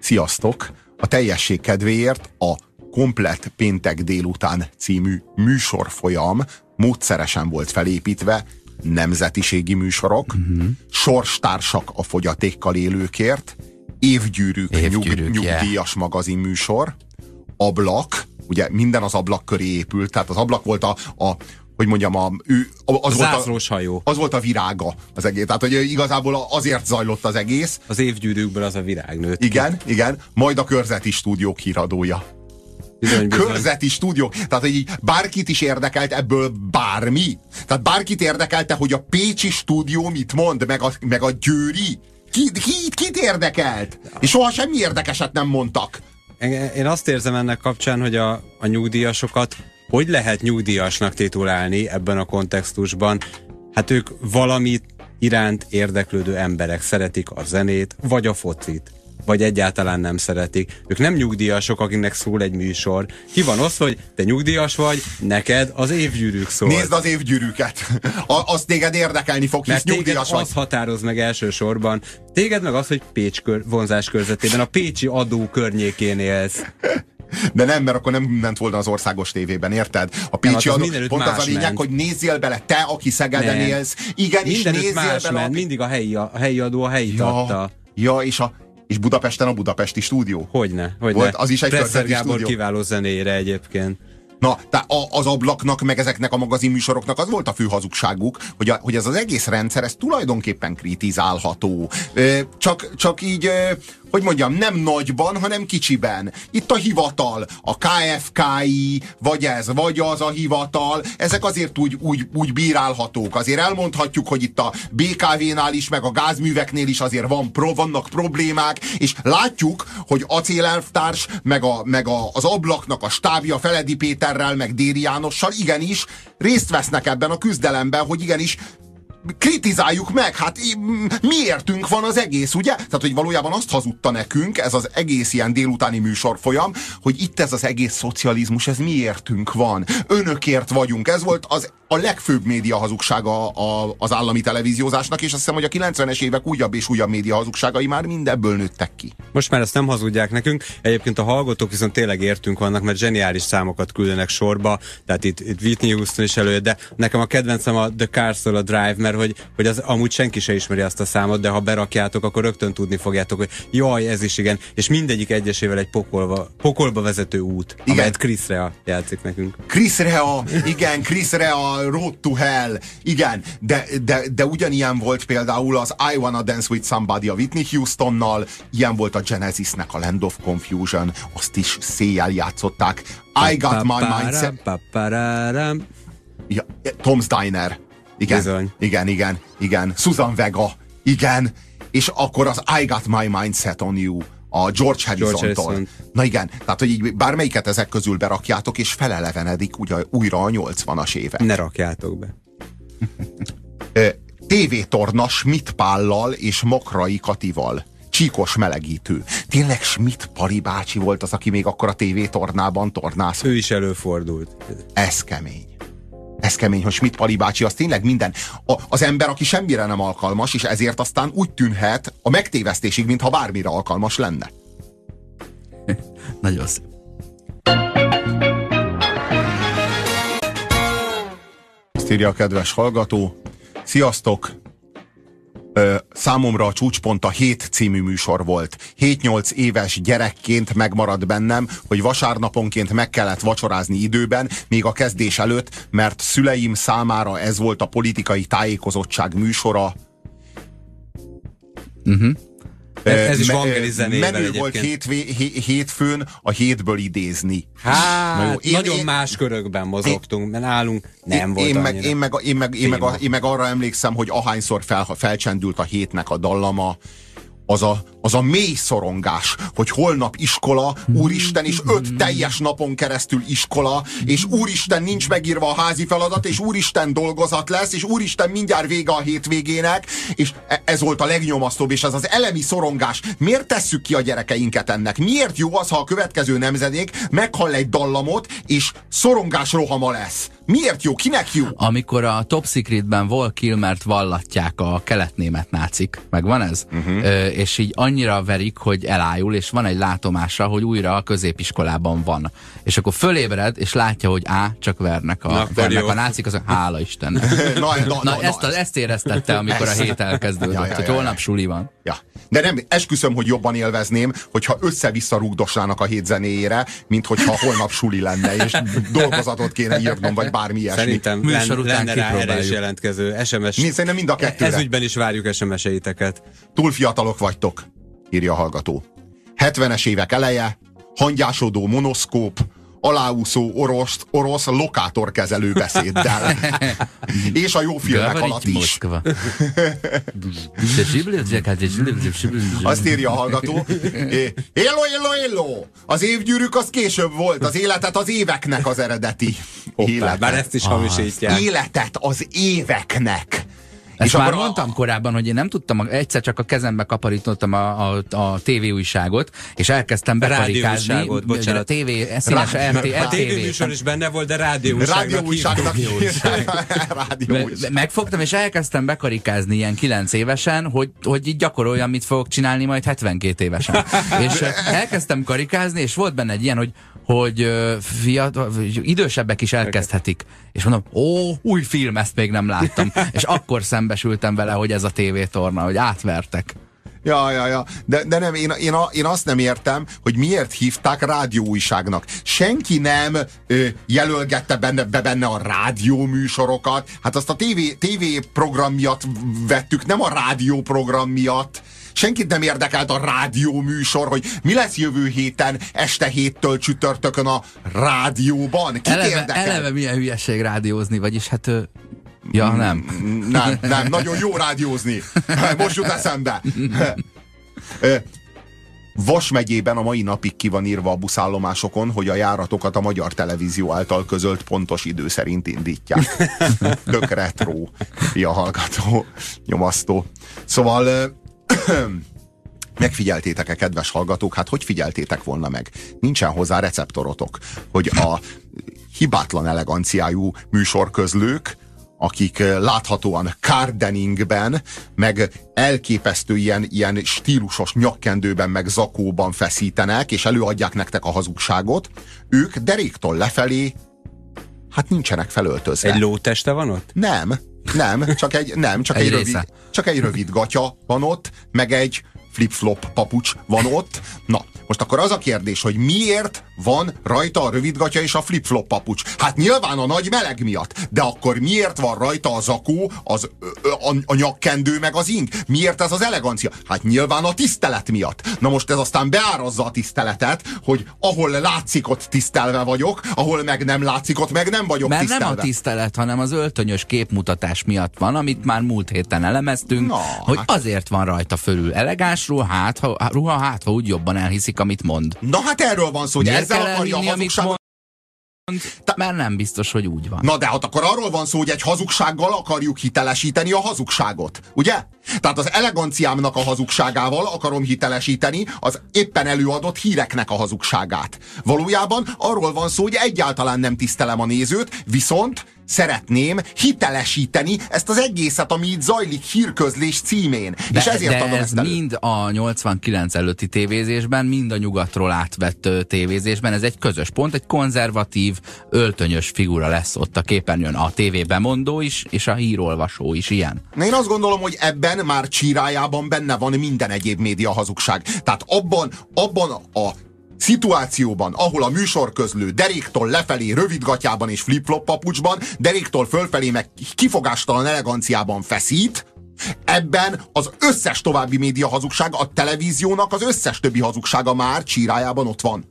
Sziasztok! A teljesség kedvéért a Komplet Péntek délután című műsorfolyam módszeresen volt felépítve, nemzetiségi műsorok, uh-huh. sorstársak a fogyatékkal élőkért, évgyűrűk, Évgyűrűk, nyug, yeah. nyugdíjas magazinműsor, ablak, ugye minden az ablak köré épült, tehát az ablak volt a, a hogy mondjam, a, ő, az, volt a, hajó. az volt a virága az egész. Tehát, hogy igazából azért zajlott az egész. Az évgyűrűkből az a virág nőtt. Igen, igen. Majd a körzeti stúdiók híradója. Bizony, bizony. Körzeti stúdiók. Tehát, hogy így bárkit is érdekelt ebből bármi. Tehát bárkit érdekelte, hogy a Pécsi stúdió mit mond, meg a, meg a Győri. Ki, ki, kit érdekelt? És soha semmi érdekeset nem mondtak. Én azt érzem ennek kapcsán, hogy a, a nyugdíjasokat hogy lehet nyugdíjasnak titulálni ebben a kontextusban? Hát ők valamit iránt érdeklődő emberek szeretik a zenét, vagy a focit vagy egyáltalán nem szeretik. Ők nem nyugdíjasok, akinek szól egy műsor. Ki van osztva, hogy te nyugdíjas vagy, neked az évgyűrűk szól. Nézd az évgyűrűket. A, azt téged érdekelni fog, hisz Mert téged nyugdíjas vagy. az határoz meg elsősorban. Téged meg az, hogy Pécs kör, vonzás körzetében, a Pécsi adó környékén élsz. De nem, mert akkor nem ment volna az országos tévében, érted? A Pécsi hát az adó, pont az a lényeg, ment. hogy nézzél bele, te, aki Szegeden Nem. élsz. Igenis, Mindenütt nézzél más bele. ment, aki- mindig a helyi, a helyi adó a helyi ja, adta. ja, és, a, és Budapesten a budapesti stúdió. Hogyne, hogyne. Volt, az is egy Presser Gábor stúdió. kiváló zenéjére egyébként. Na, tehát az ablaknak, meg ezeknek a magazinműsoroknak az volt a fő hazugságuk, hogy, a, hogy ez az egész rendszer, ez tulajdonképpen kritizálható. Csak, csak így, hogy mondjam, nem nagyban, hanem kicsiben. Itt a hivatal, a KFKI, vagy ez, vagy az a hivatal, ezek azért úgy, úgy, úgy bírálhatók. Azért elmondhatjuk, hogy itt a BKV-nál is, meg a gázműveknél is azért van, pro, vannak problémák, és látjuk, hogy acélelvtárs, meg, a, meg a, az ablaknak a stábja Feledi Péterrel, meg Déri Jánossal igenis részt vesznek ebben a küzdelemben, hogy igenis kritizáljuk meg, hát miértünk van az egész, ugye? Tehát, hogy valójában azt hazudta nekünk, ez az egész ilyen délutáni műsorfolyam, hogy itt ez az egész szocializmus, ez miértünk van. Önökért vagyunk. Ez volt az a legfőbb média hazugsága az állami televíziózásnak, és azt hiszem, hogy a 90-es évek újabb és újabb média hazugságai már mindebből nőttek ki. Most már ezt nem hazudják nekünk, egyébként a hallgatók viszont tényleg értünk vannak, mert zseniális számokat küldenek sorba, tehát itt, itt Whitney Houston is előjött, de nekem a kedvencem a The Carsol a Drive, mert hogy, hogy az amúgy senki se ismeri azt a számot, de ha berakjátok, akkor rögtön tudni fogjátok, hogy jaj, ez is igen, és mindegyik egyesével egy pokolba, pokolba vezető út, igen. amelyet Chris Rea játszik nekünk. Chris Rea, igen, Chris Rea, Road to Hell, igen, de, de, de ugyanilyen volt például az I Wanna Dance With Somebody a Whitney Houstonnal, ilyen volt a Genesisnek a Land of Confusion, azt is széjjel játszották. I Got My Mindset, ja, Tom's Diner, igen, Bizony. igen, igen, igen, Susan Vega, igen, és akkor az I Got My Mindset on You, a George Harrison-tól. Harrison. Na igen, tehát hogy így bármelyiket ezek közül berakjátok, és felelevenedik ugye, újra a 80-as évek. Ne rakjátok be. *laughs* Ö, tévétorna Schmidt Pállal és Makrai Katival. Csíkos melegítő. Tényleg Schmidt Pali bácsi volt az, aki még akkor a tévétornában tornász. Ő is előfordult. Ez kemény. Ez kemény, hogy Schmidt Pali bácsi az tényleg minden. A, az ember, aki semmire nem alkalmas, és ezért aztán úgy tűnhet a megtévesztésig, mintha bármire alkalmas lenne. *laughs* Nagyon szép. Azt írja a kedves hallgató. Sziasztok! Ö, számomra a csúcspont a 7 című műsor volt. 7-8 éves gyerekként megmaradt bennem, hogy vasárnaponként meg kellett vacsorázni időben, még a kezdés előtt, mert szüleim számára ez volt a politikai tájékozottság műsora. Ez is Me- Vangeli zenével Menő volt egyébként. hétvé, hé, hétfőn a hétből idézni. Hát, Na jó, én- nagyon én- más körökben mozogtunk, mert nálunk nem volt én meg, én, meg, én, meg, én, meg, én meg arra emlékszem, hogy ahányszor fel, felcsendült a hétnek a dallama, az a, az a mély szorongás, hogy holnap iskola, úristen, és öt teljes napon keresztül iskola, és úristen nincs megírva a házi feladat, és úristen dolgozat lesz, és úristen mindjárt vége a hétvégének, és e- ez volt a legnyomasztóbb, és ez az elemi szorongás. Miért tesszük ki a gyerekeinket ennek? Miért jó az, ha a következő nemzedék meghall egy dallamot, és szorongás rohama lesz? Miért jó? Kinek jó? Amikor a Top Secretben Vol Kilmert vallatják a keletnémet nácik, meg van ez? Uh-huh. Ö, és így annyira verik, hogy elájul, és van egy látomása, hogy újra a középiskolában van. És akkor fölébred, és látja, hogy á, csak vernek a, Na, vernek a nácik, az hála *laughs* Isten. Na, na, Na, na, ezt, a, ezt éreztette, amikor a Ez. hét elkezdődött, Ja, ja, hogy ja, holnap ja. suli van. Ja. De nem, esküszöm, hogy jobban élvezném, hogyha össze-vissza rugdosnának a hét zenéjére, mint hogyha holnap suli lenne, és dolgozatot kéne írnom, vagy bármi ilyesmi. Szerintem Műsor len, után lenne rá erre is kipróbáljuk. jelentkező SMS. Mi, szerintem mind a kettőre. Ezügyben is várjuk SMS-eiteket. Túl fiatalok vagytok, írja a hallgató. 70-es évek eleje, hangyásodó monoszkóp, aláúszó orosz, orosz lokátorkezelő beszéddel. *laughs* És a jó filmek alatt is. Moszkva. Azt írja a hallgató. Hello, hello, hello! Az évgyűrűk az később volt, az életet az éveknek az eredeti. Hoppá, Életet. bár ezt is hamisítják. Életet az éveknek. Ezt már akkor a- mondtam korábban, hogy én nem tudtam, egyszer csak a kezembe kaparítottam a, a, a tévéújságot, és elkezdtem. Rádióújságot, bocsánat. A tévé, színes Rá- RT, A tévéműsor is benne volt, de. Rádióújság. *laughs* Me- Megfogtam, és elkezdtem bekarikázni ilyen 9 évesen, hogy, hogy így gyakoroljam, mit fogok csinálni majd 72 évesen. *laughs* és eh, elkezdtem karikázni, és volt benne egy ilyen, hogy hogy fiatal, idősebbek is elkezdhetik. És mondom, ó, új film, ezt még nem láttam. *laughs* és akkor szembesültem vele, hogy ez a tévétorna, hogy átvertek. Ja, ja, ja. De, de nem, én, én, én azt nem értem, hogy miért hívták rádióújságnak. Senki nem ö, jelölgette benne, be benne a rádióműsorokat. Hát azt a TV, TV program miatt vettük, nem a rádióprogram miatt. Senkit nem érdekelt a rádióműsor, hogy mi lesz jövő héten, este héttől csütörtökön a rádióban. Kit Eleve, érdekel? eleve milyen hülyeség rádiózni, vagyis hát... Ja, nem. Nem, nem, nagyon jó rádiózni. *laughs* Most jut eszembe. Vas megyében a mai napig ki van írva a buszállomásokon, hogy a járatokat a magyar televízió által közölt pontos idő szerint indítják. *laughs* Tök retro, a hallgató, nyomasztó. Szóval *coughs* megfigyeltétek-e, kedves hallgatók? Hát hogy figyeltétek volna meg? Nincsen hozzá receptorotok, hogy a hibátlan eleganciájú műsorközlők, akik eh, láthatóan cardeningben, meg elképesztő ilyen, ilyen stílusos nyakkendőben, meg zakóban feszítenek, és előadják nektek a hazugságot, ők deréktól lefelé, hát nincsenek felöltözve. Egy lóteste van ott? Nem, nem, csak egy, nem, csak Egy egy, része. rövid, csak egy rövid gatya van ott, meg egy flip-flop papucs van ott. Na, most akkor az a kérdés, hogy miért van rajta a rövid gatya és a flip-flop papucs? Hát nyilván a nagy meleg miatt, de akkor miért van rajta az, ö, ö, a, a nyakkendő meg az ing? Miért ez az elegancia? Hát nyilván a tisztelet miatt. Na most ez aztán beárazza a tiszteletet, hogy ahol látszik, ott tisztelve vagyok, ahol meg nem látszik, ott meg nem vagyok Mert tisztelve. nem a tisztelet, hanem az öltönyös képmutatás miatt van, amit már múlt héten elemeztünk, Na, hogy hát- azért van rajta fölül elegáns ruha, hát, ha, ruha, hát ha úgy jobban elhiszik, amit mond. Na hát erről van szó, hogy Miért ezzel akarja a elhinni, amit hazugságot. mond? Mert nem biztos, hogy úgy van. Na de hát akkor arról van szó, hogy egy hazugsággal akarjuk hitelesíteni a hazugságot, ugye? Tehát az eleganciámnak a hazugságával akarom hitelesíteni az éppen előadott híreknek a hazugságát. Valójában arról van szó, hogy egyáltalán nem tisztelem a nézőt, viszont szeretném hitelesíteni ezt az egészet, ami itt zajlik hírközlés címén. De, és ezért de adom ez ezt elő. mind a 89 előtti tévézésben, mind a nyugatról átvett tévézésben, ez egy közös pont, egy konzervatív, öltönyös figura lesz ott a képernyőn. A tévébemondó is, és a hírolvasó is ilyen. Na én azt gondolom, hogy ebben már csírájában benne van minden egyéb média hazugság. Tehát abban, abban a szituációban, ahol a műsorközlő deréktól lefelé rövidgatjában és flip-flop papucsban, deréktól fölfelé meg kifogástalan eleganciában feszít, ebben az összes további média hazugság, a televíziónak az összes többi hazugsága már csírájában ott van.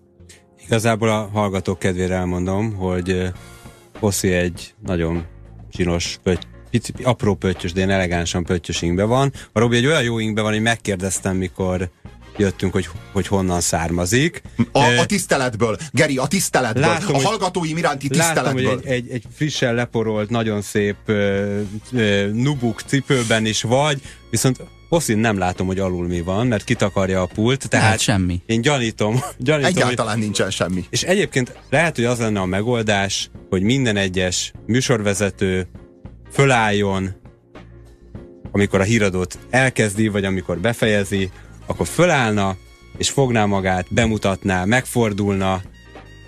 Igazából a hallgatók kedvére elmondom, hogy Oszi egy nagyon csinos pöty- pici, apró pöttyös, de ilyen elegánsan pöttyös ingbe van. A Robi egy olyan jó ingbe van, hogy megkérdeztem, mikor jöttünk, hogy, hogy honnan származik. A, a tiszteletből, Geri, a tiszteletből, látom, a hallgatóim iránti tiszteletből. Látom, hogy egy, egy, egy frissen leporolt, nagyon szép uh, uh, nubuk cipőben is vagy, viszont Hosszín nem látom, hogy alul mi van, mert kitakarja a pult, tehát hát semmi. én gyanítom. *laughs* gyanítom Egyáltalán hogy... nincsen semmi. És egyébként lehet, hogy az lenne a megoldás, hogy minden egyes műsorvezető fölálljon, amikor a híradót elkezdi, vagy amikor befejezi, akkor fölállna, és fogná magát, bemutatná, megfordulna,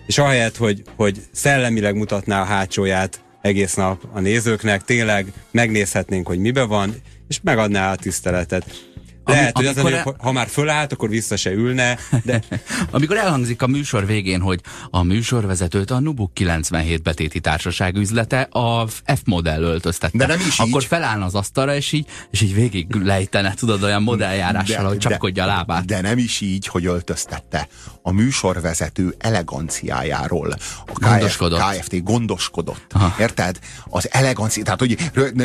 és ahelyett, hogy, hogy szellemileg mutatná a hátsóját egész nap a nézőknek, tényleg megnézhetnénk, hogy mibe van, és megadná a tiszteletet. Lehet, hogy az, el... ha már fölállt, akkor vissza se ülne, de... *laughs* amikor elhangzik a műsor végén, hogy a műsorvezetőt a Nubuk 97 betéti társaság üzlete a F-modell öltöztette. De nem is Akkor így. felállna az asztalra, és így, és így végig lejtene, tudod, olyan modelljárással, hogy csapkodja a lábát. De nem is így, hogy öltöztette. A műsorvezető eleganciájáról a gondoskodott. KFT gondoskodott. Aha. Érted? Az elegancia, tehát hogy,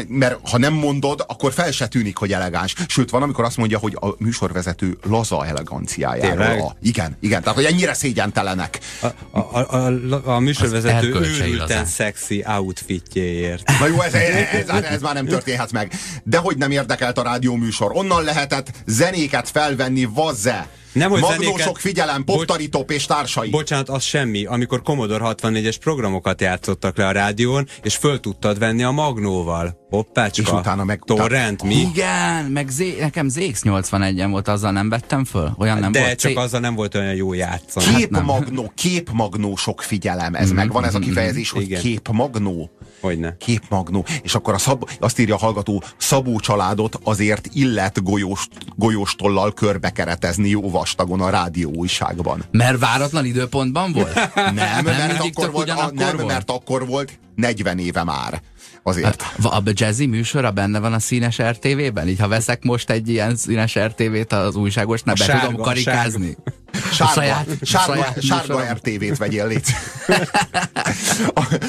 mert ha nem mondod, akkor fel se tűnik, hogy elegáns. Sőt, van, amikor azt mondja, mondja, hogy a műsorvezető laza eleganciájáról. A, igen, igen, tehát hogy ennyire szégyentelenek. A, a, a, a, a műsorvezető őrülten szexi outfitjéért. Na jó, ez, ez, ez, ez már nem történhet meg. De hogy nem érdekelt a rádióműsor? Onnan lehetett zenéket felvenni, vazze! Nem, hogy Magnósok zenéket... figyelem, Poptaritop és társai. Bocsánat, az semmi. Amikor Commodore 64-es programokat játszottak le a rádión, és föl tudtad venni a Magnóval. Hoppácska. És utána meg... Torrent, mi? Igen, meg Z, nekem ZX81-en volt, azzal nem vettem föl? Olyan nem De volt. csak C... azzal nem volt olyan jó játszani. Képmagnó, hát képmagnósok figyelem. Ez mm-hmm. megvan ez a mhm, kifejezés, hogy Igen. képmagnó. Hogyne. Képmagnó. És akkor a szab, azt írja a hallgató, Szabó családot azért illet golyós, golyóstollal körbekeretezni jó vastagon a rádió újságban. Mert váratlan időpontban volt? *laughs* nem, nem, mert akkor volt, a, nem volt? mert akkor volt 40 éve már. Azért. A, a jazzy műsora benne van a színes RTV-ben? Így ha veszek most egy ilyen színes RTV-t az újságosnál, be sárga, tudom karikázni? Sárga, saját, sárga, saját sárga RTV-t vegyél légy. *laughs*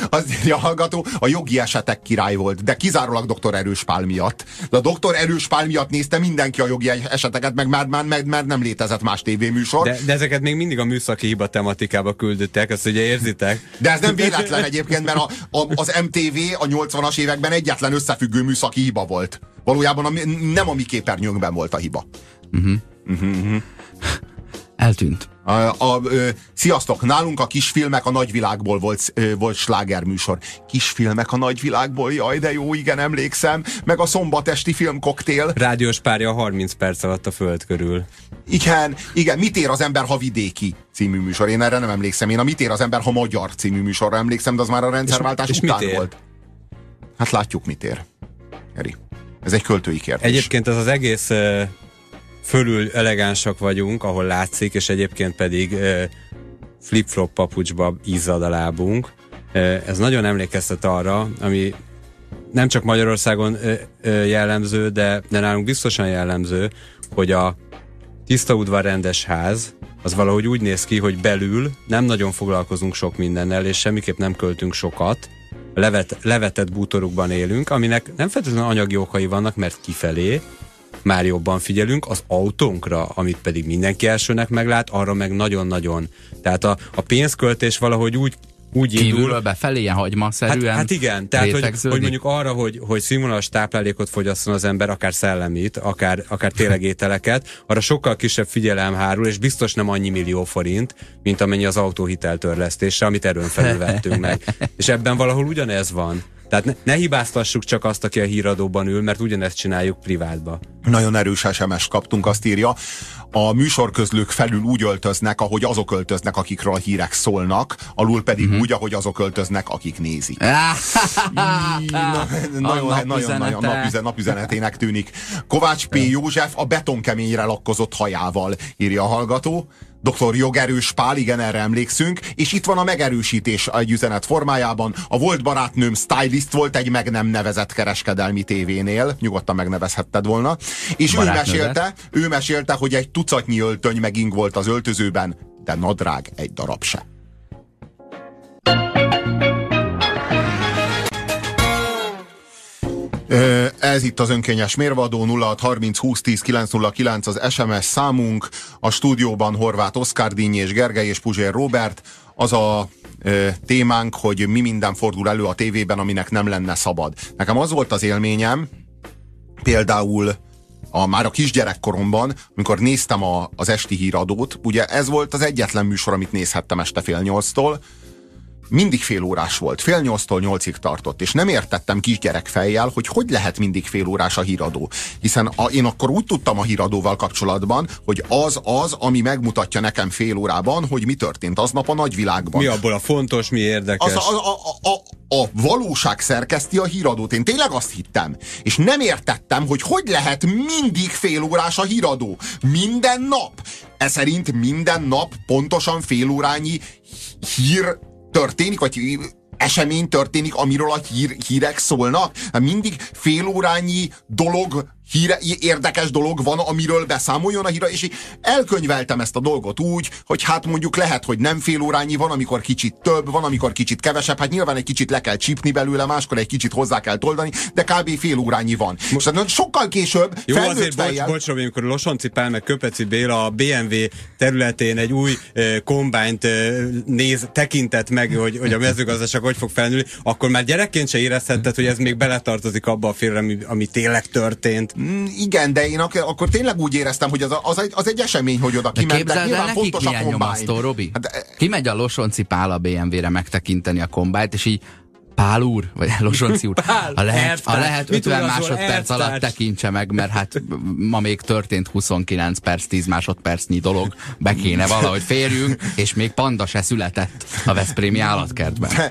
Az írja a hallgató, a jogi esetek király volt, de kizárólag doktor Erős Pál miatt. De a doktor Erős Pál miatt nézte mindenki a jogi eseteket, meg már, már, már, már nem létezett más tévéműsor. De, de ezeket még mindig a műszaki hiba tematikába küldöttek, ezt ugye érzitek. De ez nem véletlen egyébként, mert a, a, az MTV a 80-as években egyetlen összefüggő műszaki hiba volt. Valójában a, nem a mi képernyőnkben volt a hiba. Uh-huh, uh-huh. Eltűnt. A, a, ö, sziasztok, nálunk a kisfilmek a nagyvilágból volt, ö, volt slágerműsor. Kisfilmek a nagyvilágból, jaj, de jó, igen, emlékszem. Meg a szombatesti filmkoktél. Rádiós párja 30 perc alatt a föld körül. Igen, igen, mit ér az ember, ha vidéki című műsor? Én erre nem emlékszem. Én a Mit ér az ember, ha magyar című műsorra emlékszem, de az már a rendszerváltás és, után és volt. Hát látjuk, mit ér. Eri. Ez egy költői kérdés. Egyébként ez az egész fölül elegánsak vagyunk, ahol látszik, és egyébként pedig flip-flop papucsba izzad a lábunk. Ez nagyon emlékeztet arra, ami nem csak Magyarországon jellemző, de, de nálunk biztosan jellemző, hogy a tiszta udvar rendes ház, az valahogy úgy néz ki, hogy belül nem nagyon foglalkozunk sok mindennel, és semmiképp nem költünk sokat, levet, levetett bútorukban élünk, aminek nem feltétlenül anyagi okai vannak, mert kifelé már jobban figyelünk, az autónkra, amit pedig mindenki elsőnek meglát, arra meg nagyon-nagyon. Tehát a, a pénzköltés valahogy úgy úgy Kívülről indul. befelé, ilyen hagymaszerűen hát, hát igen, tehát hogy, hogy, mondjuk arra, hogy, hogy színvonalas táplálékot fogyasszon az ember, akár szellemit, akár, akár tényleg ételeket, arra sokkal kisebb figyelem hárul, és biztos nem annyi millió forint, mint amennyi az autóhiteltörlesztésre, amit erőn felül vettünk meg. *laughs* És ebben valahol ugyanez van. Tehát ne, ne hibáztassuk csak azt, aki a híradóban ül, mert ugyanezt csináljuk privátba. Nagyon erős sms kaptunk, azt írja. A műsorközlők felül úgy öltöznek, ahogy azok öltöznek, akikről a hírek szólnak, alul pedig uh-huh. úgy, ahogy azok öltöznek, akik nézik. *laughs* Na, nagyon, nagyon, nagyon napüzen, napüzenetének tűnik. Kovács P. József a betonkeményre lakkozott hajával, írja a hallgató. Dr. Jogerős Pál, igen, erre emlékszünk, és itt van a megerősítés egy üzenet formájában. A volt barátnőm stylist volt egy meg nem nevezett kereskedelmi tévénél, nyugodtan megnevezhetted volna, és ő mesélte, ő mesélte, hogy egy tucatnyi öltöny meging volt az öltözőben, de nadrág egy darab se. Ez itt az önkényes mérvadó 0630 20 10 909 az SMS számunk. A stúdióban Horváth Oszkár Dínyi és Gergely és Puzsér Robert. Az a témánk, hogy mi minden fordul elő a tévében, aminek nem lenne szabad. Nekem az volt az élményem, például a, már a kisgyerekkoromban, amikor néztem a, az esti híradót, ugye ez volt az egyetlen műsor, amit nézhettem este fél nyolctól, mindig fél órás volt, fél nyolctól nyolcig tartott, és nem értettem kisgyerek fejjel, hogy hogy lehet mindig fél órás a híradó. Hiszen a, én akkor úgy tudtam a híradóval kapcsolatban, hogy az az, ami megmutatja nekem fél órában, hogy mi történt aznap a nagyvilágban. Mi abból a fontos, mi érdekes. Az, a, a, a, a, a valóság szerkeszti a híradót. Én tényleg azt hittem. És nem értettem, hogy hogy lehet mindig fél órás a híradó. Minden nap. Ez szerint minden nap pontosan fél órányi hír történik, vagy esemény történik, amiről a hír, hírek szólnak. Mindig félórányi dolog híre, érdekes dolog van, amiről beszámoljon a híra, és elkönyveltem ezt a dolgot úgy, hogy hát mondjuk lehet, hogy nem fél órányi, van, amikor kicsit több, van, amikor kicsit kevesebb, hát nyilván egy kicsit le kell csípni belőle, máskor egy kicsit hozzá kell toldani, de kb. fél órányi van. Most hát sokkal később Jó, azért bocs, bocs, Robi, amikor Losonci Pál meg Köpeci Béla a BMW területén egy új uh, kombányt uh, néz, tekintett meg, hogy, hogy a mezőgazdaság hogy fog felnőni, akkor már gyerekként se érezhetted, hogy ez még beletartozik abba a félre, ami, ami tényleg történt. Mm, igen, de én ak- akkor tényleg úgy éreztem, hogy az, az, egy, az egy esemény, hogy oda kimentek. Nyilván fontos a kombány. Robi? Hát, e- Kimegy a Losonci Pál a BMW-re megtekinteni a kombájt, és így Pál úr, vagy Losonci úr, Pál, ha lehet, ha lehet 50 másodperc alatt tekintse meg, mert hát ma még történt 29 perc, 10 másodpercnyi dolog, be kéne valahogy férjünk, és még panda se született a Veszprémi állatkertben. *laughs*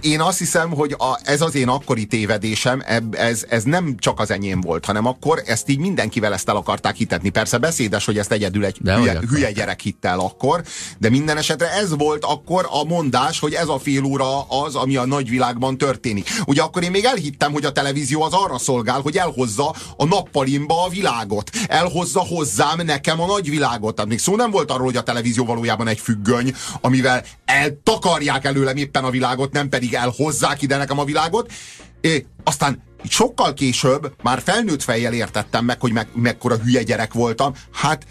Én, azt hiszem, hogy a, ez az én akkori tévedésem, ez, ez nem csak az enyém volt, hanem akkor ezt így mindenkivel ezt el akarták hitetni. Persze beszédes, hogy ezt egyedül egy de hülye, hülye gyerek hitte el akkor, de minden esetre ez volt akkor a mondás, hogy ez a fél óra az, ami a nagyvilágban történik. Ugye akkor én még elhittem, hogy a televízió az arra szolgál, hogy elhozza a nappalimba a világot. Elhozza hozzám nekem a nagyvilágot. Tehát még szó nem volt arról, hogy a televízió valójában egy függöny, amivel eltakarják előlem éppen a világot, nem pedig elhozzák ide nekem a világot. É, aztán sokkal később már felnőtt fejjel értettem meg, hogy meg, mekkora hülye gyerek voltam. Hát,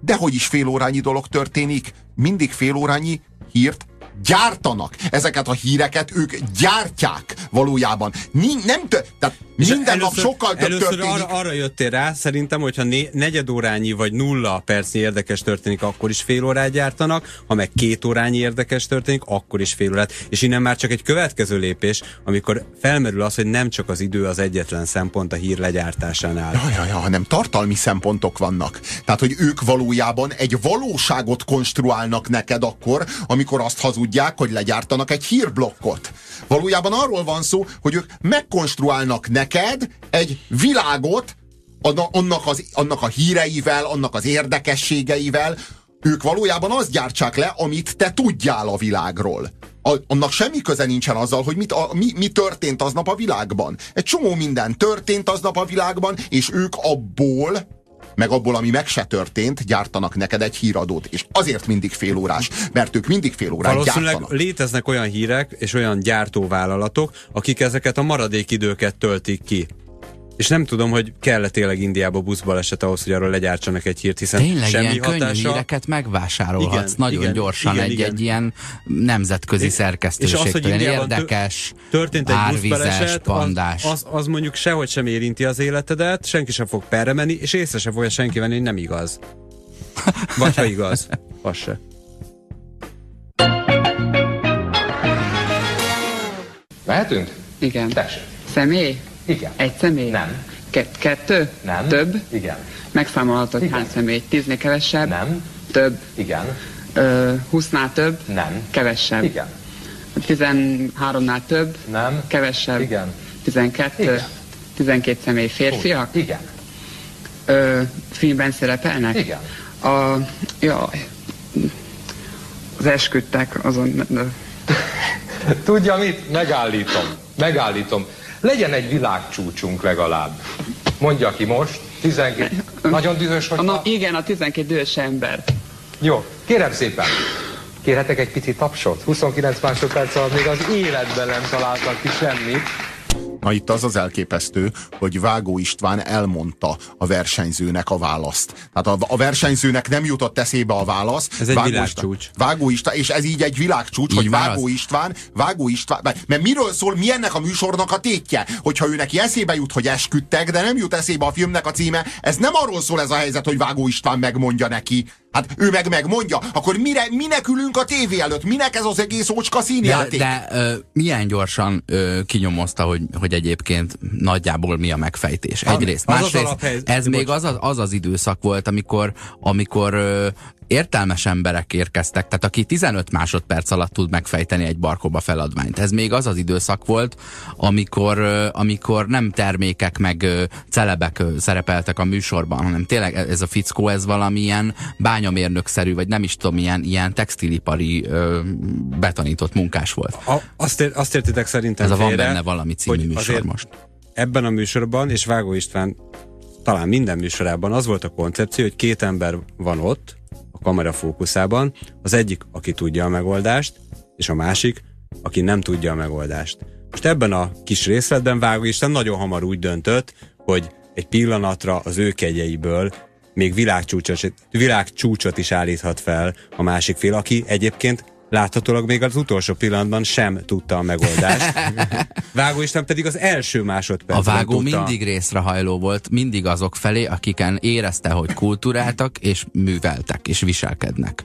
dehogy is félórányi dolog történik, mindig félórányi hírt gyártanak. Ezeket a híreket ők gyártják valójában. Ni, nem tö- tehát minden először, nap sokkal több először történik. Arra, arra jöttél rá, szerintem, hogyha né, negyedórányi vagy nulla percnyi érdekes történik, akkor is fél órát gyártanak, ha meg két órányi érdekes történik, akkor is fél órát. És innen már csak egy következő lépés, amikor felmerül az, hogy nem csak az idő az egyetlen szempont a hír legyártásánál. Ja, ja, ja, hanem tartalmi szempontok vannak. Tehát, hogy ők valójában egy valóságot konstruálnak neked akkor, amikor azt hazudják, hogy legyártanak egy hírblokkot. Valójában arról van szó, hogy ők megkonstruálnak neked egy világot, annak, az, annak a híreivel, annak az érdekességeivel, ők valójában azt gyártsák le, amit te tudjál a világról. A, annak semmi köze nincsen azzal, hogy mit, a, mi, mi történt aznap a világban. Egy csomó minden történt aznap a világban, és ők abból meg abból, ami meg se történt, gyártanak neked egy híradót. És azért mindig fél órás, mert ők mindig fél órát Valószínűleg gyártanak. léteznek olyan hírek és olyan gyártóvállalatok, akik ezeket a maradék időket töltik ki. És nem tudom, hogy kell-e tényleg Indiába buszbaleset ahhoz, hogy arról legyártsanak egy hírt, hiszen Tényleg semmi ilyen hatása... könnyű híreket megvásárolhatsz igen, nagyon igen, gyorsan igen, egy, igen. egy ilyen nemzetközi szerkesztőségtől. És az, hogy érdekes, történt egy buszbaleset, pandás. Az, az, az, mondjuk sehogy sem érinti az életedet, senki sem fog perre menni, és észre sem fogja senki venni, hogy nem igaz. *laughs* Vagy ha igaz, az se. Mehetünk? Igen. Tessék. Személy? Igen. Egy személy? Nem. Kett, kettő? Nem. Több? Igen. Megszámolhatod Igen. hány személy? Tíznél kevesebb? Nem. Több? Igen. Ö, húsznál több? Nem. Kevesebb? Igen. Tizenháromnál több? Nem. Kevesebb? Igen. Tizenkettő? Igen. Tizenkét személy férfiak? Igen. Ö, filmben szerepelnek? Igen. A, jaj, az esküdtek azon... Tudja mit? Megállítom. Megállítom. Legyen egy világcsúcsunk legalább. Mondja ki most. 12. Nagyon dühös vagy? Na, igen, a 12 dühös ember. Jó, kérem szépen. Kérhetek egy pici tapsot? 29 másodperc alatt még az életben nem találtak ki semmit. Na itt az az elképesztő, hogy Vágó István elmondta a versenyzőnek a választ. Tehát a, a versenyzőnek nem jutott eszébe a válasz. Ez egy Vágó világcsúcs. István, Vágó István, és ez így egy világcsúcs, Így hogy Vágó az. István, Vágó István, mert mert miről szól, mi ennek a műsornak a tétje? Hogyha ő neki eszébe jut, hogy esküdtek, de nem jut eszébe a filmnek a címe, ez nem arról szól ez a helyzet, hogy Vágó István megmondja neki. Hát ő meg megmondja, akkor mire, minek ülünk a tévé előtt? Minek ez az egész ócska De, színjáték? de ö, milyen gyorsan ö, kinyomozta, hogy, hogy egyébként nagyjából mi a megfejtés. Egyrészt. az Másrészt, ez még az az, az az időszak volt, amikor, amikor ö, értelmes emberek érkeztek, tehát aki 15 másodperc alatt tud megfejteni egy barkóba feladványt. Ez még az az időszak volt, amikor, amikor nem termékek meg celebek szerepeltek a műsorban, hanem tényleg ez a fickó, ez valamilyen bányamérnökszerű, vagy nem is tudom, ilyen, ilyen textilipari ö, betanított munkás volt. A, azt, ér, azt értitek szerintem Ez a Van félre, benne valami című műsor most. Ebben a műsorban, és Vágó István talán minden műsorában az volt a koncepció, hogy két ember van ott, kamera fókuszában, az egyik, aki tudja a megoldást, és a másik, aki nem tudja a megoldást. Most ebben a kis részletben Vágó István nagyon hamar úgy döntött, hogy egy pillanatra az ő kegyeiből még világcsúcsot, világcsúcsot is állíthat fel a másik fél, aki egyébként láthatólag még az utolsó pillanatban sem tudta a megoldást. *laughs* Vágó István pedig az első A másodpercben vágó tudta. mindig részrehajló volt, mindig azok felé, akiken érezte, hogy kulturáltak, és műveltek, és viselkednek.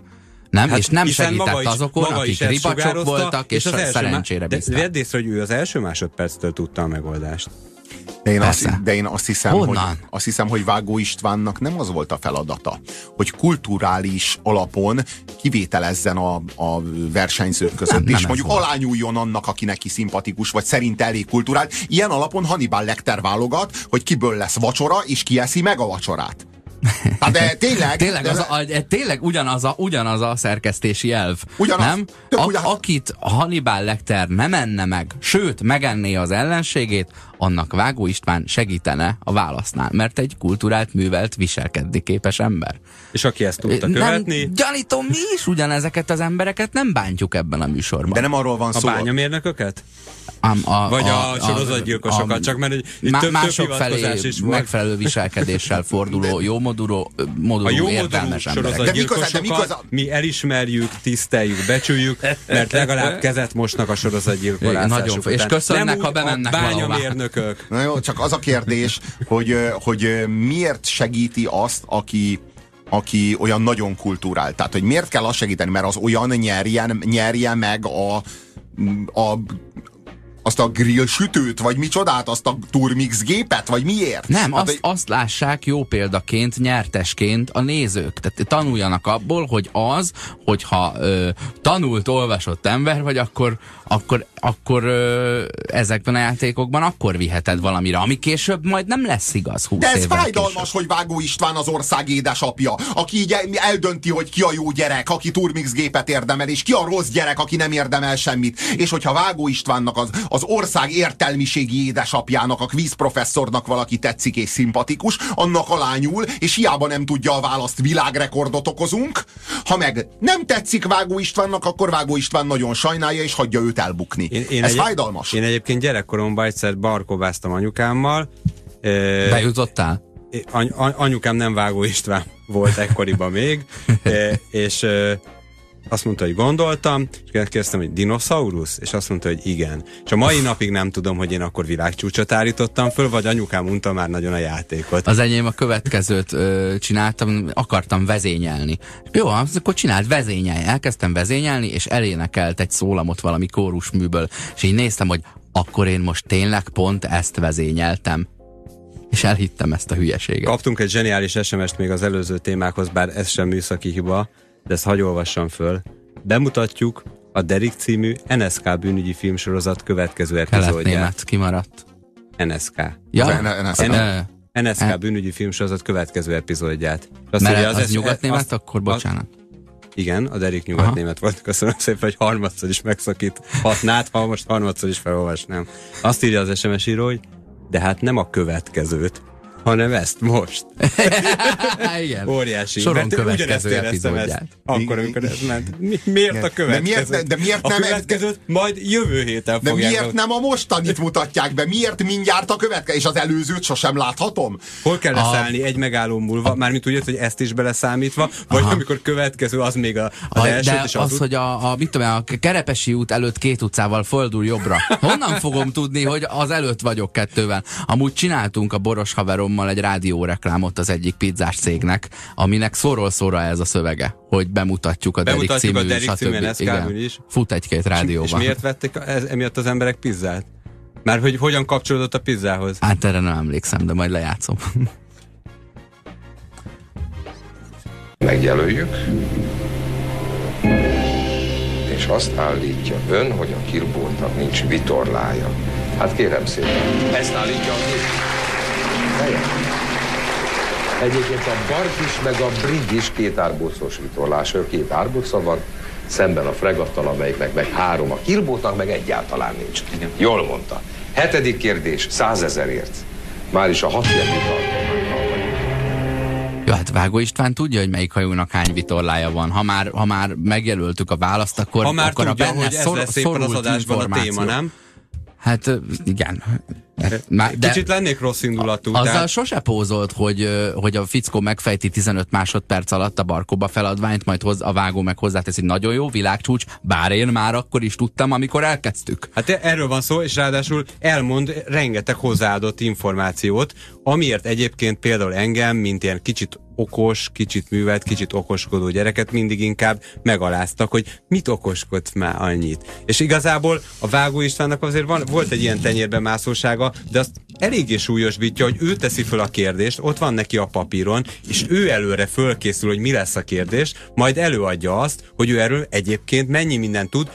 Nem? Hát és nem segített is- azokon, akik ribacsok voltak, és, az és első szerencsére bíztak. vedd észre, hogy ő az első másodperctől tudta a megoldást. De én, azt, de én azt hiszem, hogy, azt hiszem, hogy Vágó Istvánnak nem az volt a feladata, hogy kulturális alapon kivételezzen a, a versenyzők között, Nem, nem és ez mondjuk alányuljon annak, aki neki szimpatikus, vagy szerint elég kulturált. Ilyen alapon Hannibal Lecter válogat, hogy kiből lesz vacsora, és ki eszi meg a vacsorát. Hát de *laughs* tényleg, Tényleg, az a, a- tényleg ugyanaz a, ugyanaz a szerkesztési elv. Ugyanaz. Nem? A, ugyanaz. akit Hannibal Lecter nem enne meg, sőt, megenné az ellenségét, annak Vágó István segítene a válasznál, mert egy kulturált, művelt, viselkedni képes ember. És aki ezt tudta követni, Nem, gyanítom, mi is ugyanezeket az embereket nem bántjuk ebben a műsorban. de nem arról van a szó. bányamérnököket? Ám a, Vagy a sorozatgyilkosokat, csak mert egy- itt több- több mások felé hivatkozás is volt. megfelelő viselkedéssel *laughs* forduló, jó moduló, moduló A jó értelmes emberek. De mikor- de mi elismerjük, tiszteljük, becsüljük, mert legalább kezet mosnak a sorozatgyilkolászásuk Nagyon és köszönnek, Nem ha bemennek a valahová. Bányamérnökök. Na jó, csak az a kérdés, hogy, hogy miért segíti azt, aki aki olyan nagyon kulturált. Tehát, hogy miért kell azt segíteni, mert az olyan nyerjen, nyerje meg a, a azt a grill sütőt, vagy micsodát, azt a turmix gépet, vagy miért? Nem, hát, azt, hogy- azt lássák jó példaként, nyertesként a nézők. Tehát tanuljanak abból, hogy az, hogyha ö, tanult, olvasott ember vagy, akkor, akkor, akkor ö, ezekben a játékokban akkor viheted valamire, ami később majd nem lesz igaz 20 De ez fájdalmas, később. hogy Vágó István az ország édesapja, aki így el- eldönti, hogy ki a jó gyerek, aki turmix gépet érdemel, és ki a rossz gyerek, aki nem érdemel semmit. És hogyha Vágó Istvánnak az, az ország értelmiségi édesapjának, a quiz professzornak valaki tetszik és szimpatikus, annak alányul, és hiába nem tudja a választ, világrekordot okozunk. Ha meg nem tetszik Vágó Istvánnak, akkor Vágó István nagyon sajnálja, és hagyja őt elbukni. ez egy- fájdalmas. Én egyébként gyerekkoromban egyszer barkováztam anyukámmal. Bejutottál? any, any, anyukám nem Vágó István volt ekkoriban még, *laughs* e, és e, azt mondta, hogy gondoltam, és kérdeztem, hogy dinoszaurusz? És azt mondta, hogy igen. És a mai napig nem tudom, hogy én akkor világcsúcsot állítottam föl, vagy anyukám unta már nagyon a játékot. Az enyém a következőt ö, csináltam, akartam vezényelni. Jó, az akkor csinált, vezényelj. Elkezdtem vezényelni, és elénekelt egy szólamot valami kórusműből, és így néztem, hogy akkor én most tényleg pont ezt vezényeltem. És elhittem ezt a hülyeséget. Kaptunk egy zseniális SMS-t még az előző témákhoz, bár ez sem műszaki hiba, de ezt hagy olvassam föl. Bemutatjuk a Derek című NSK bűnügyi filmsorozat következő epizódját. Kimaradt. NSK. Ja, NSK. NSK bűnügyi filmsorozat következő epizódját. Azt mert írja, az, nyugatnémet, akkor bocsánat. Igen, a Derek nyugatnémet volt. Köszönöm szépen, hogy harmadszor is megszakíthatnád, ha most harmadszor is felolvasnám. Azt írja az SMS író, hogy de hát nem a következőt, hanem ezt most. *laughs* Igen. Óriási. Soron Mert ugyanezt következő epizódját. akkor, amikor ez ment. Mi, miért a következő? miért ne- de miért a nem- következőt majd jövő héten De miért nem a mostanit mutatják be? Miért mindjárt a következő? És az előzőt sosem láthatom? Hol kell leszállni egy megálló múlva? Mármint úgy, hogy ezt is beleszámítva, vagy Aha. amikor következő az még a, az A, első, de és az, az, hogy a, a, mit tudom, a Kerepesi út előtt két utcával fordul jobbra. Honnan fogom tudni, hogy az előtt vagyok kettővel? Amúgy csináltunk a boros haverommal egy rádióreklámot az egyik pizzás cégnek, aminek szóról szóra ez a szövege, hogy bemutatjuk a Derek Bemutatjuk a című, Derek című stb. NSK-ből Igen. is. Fut egy-két és rádióban. miért vették ez, emiatt az emberek pizzát? Már hogy hogyan kapcsolódott a pizzához? Hát erre nem emlékszem, de majd lejátszom. *laughs* megjelöljük, és azt állítja ön, hogy a kirboltnak nincs vitorlája. Hát kérem szépen, ezt állítja a gép. Egyébként a bark is, meg a brig is két árbocos vitorlás, ő két árboca van, szemben a fregattal, amelyiknek meg három, a kirbótnak meg egyáltalán nincs. Igen. Jól mondta. Hetedik kérdés, százezerért. Már is a hat ilyen vitorlánkkal vagyunk. Jó, hát Vágó István tudja, hogy melyik hajónak hány vitorlája van. Ha már, ha már megjelöltük a választ, akkor, Ha már akkor tudja, a benne hogy ez szor, lesz éppen az szorult adásban a információ. téma, nem? Hát igen. Már, De... Kicsit lennék rossz indulatú. Azzal tehát- sose pózolt, hogy, hogy a fickó megfejti 15 másodperc alatt a barkóba feladványt, majd hoz, a vágó meg hozzáteszi, nagyon jó, világcsúcs, bár én már akkor is tudtam, amikor elkezdtük. Hát erről van szó, és ráadásul elmond rengeteg hozzáadott információt, amiért egyébként például engem, mint ilyen kicsit okos, kicsit művelt, kicsit okoskodó gyereket mindig inkább megaláztak, hogy mit okoskodsz már annyit. És igazából a Vágó Istvánnak azért van, volt egy ilyen tenyérben mászósága, de azt eléggé súlyosbítja, hogy ő teszi föl a kérdést, ott van neki a papíron, és ő előre fölkészül, hogy mi lesz a kérdés, majd előadja azt, hogy ő erről egyébként mennyi mindent tud,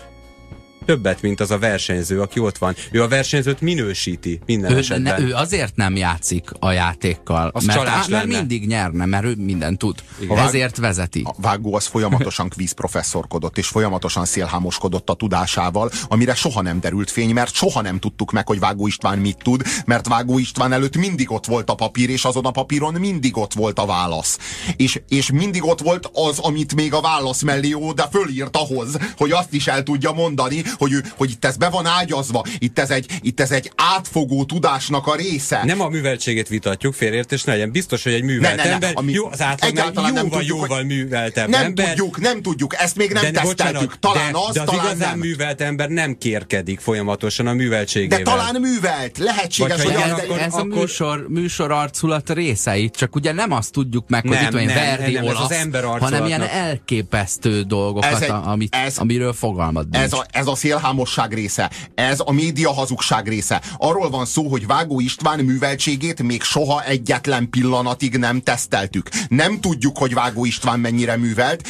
többet, mint az a versenyző, aki ott van. Ő a versenyzőt minősíti minden Ő, esetben. ne, ő azért nem játszik a játékkal, Az mert, csalás á, mert mindig nyerne, mert ő mindent tud. Igen. Ezért vezeti. A Vágó az folyamatosan kvízprofesszorkodott, és folyamatosan szélhámoskodott a tudásával, amire soha nem derült fény, mert soha nem tudtuk meg, hogy Vágó István mit tud, mert Vágó István előtt mindig ott volt a papír, és azon a papíron mindig ott volt a válasz. És, és mindig ott volt az, amit még a válasz mellé jó, de fölírt ahhoz, hogy azt is el tudja mondani, hogy, ő, hogy itt ez be van ágyazva, itt ez, egy, itt ez egy átfogó tudásnak a része. Nem a műveltségét vitatjuk, félértés ne legyen. Biztos, hogy egy művelt Ne, ne, ne, ember, ami- jó, az átlagnál egyáltalán nem jóval, tudjuk, hogy- jóval műveltebb nem ember. tudjuk, nem tudjuk, ezt még nem de, teszteltük. talán de, az, de az talán igazán nem. művelt ember nem kérkedik folyamatosan a műveltségével. De talán művelt, lehetséges, Vagy hogy az, de- akkor- ez a akkor- műsor, műsor arculat részeit, csak ugye nem azt tudjuk meg, hogy Nem, itt van egy nem, Verdi nem, ez az olasz, ember hanem ilyen elképesztő dolgokat, Ez egy- a- amit, ez- amiről fogalmad nincs. Ez a, ez a szélhámosság része, ez a média hazugság része. Arról van szó, hogy Vágó István műveltségét még soha egyetlen pillanatig nem teszteltük. Nem tudjuk, hogy Vágó István mennyire művelt,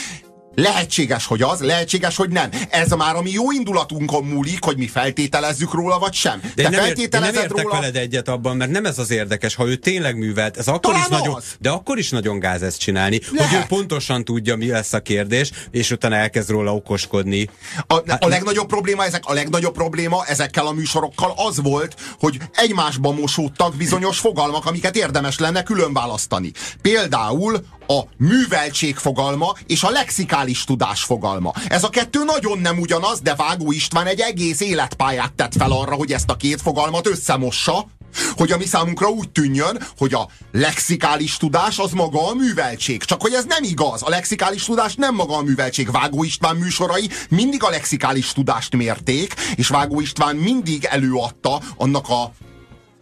Lehetséges, hogy az, lehetséges, hogy nem. Ez már a mi jó indulatunkon múlik, hogy mi feltételezzük róla, vagy sem. De én nem, ért, nem értek róla... veled egyet abban, mert nem ez az érdekes, ha ő tényleg művelt, ez akkor Talán is nagyon, az. de akkor is nagyon gáz ezt csinálni, Lehet. hogy ő pontosan tudja, mi lesz a kérdés, és utána elkezd róla okoskodni. A, a legnagyobb probléma ezek, a legnagyobb probléma ezekkel a műsorokkal az volt, hogy egymásba mosódtak bizonyos fogalmak, amiket érdemes lenne külön választani. Például a műveltség fogalma és a lexikális tudás fogalma. Ez a kettő nagyon nem ugyanaz, de Vágó István egy egész életpályát tett fel arra, hogy ezt a két fogalmat összemossa, hogy a mi számunkra úgy tűnjön, hogy a lexikális tudás az maga a műveltség. Csak hogy ez nem igaz. A lexikális tudás nem maga a műveltség. Vágó István műsorai mindig a lexikális tudást mérték, és Vágó István mindig előadta annak a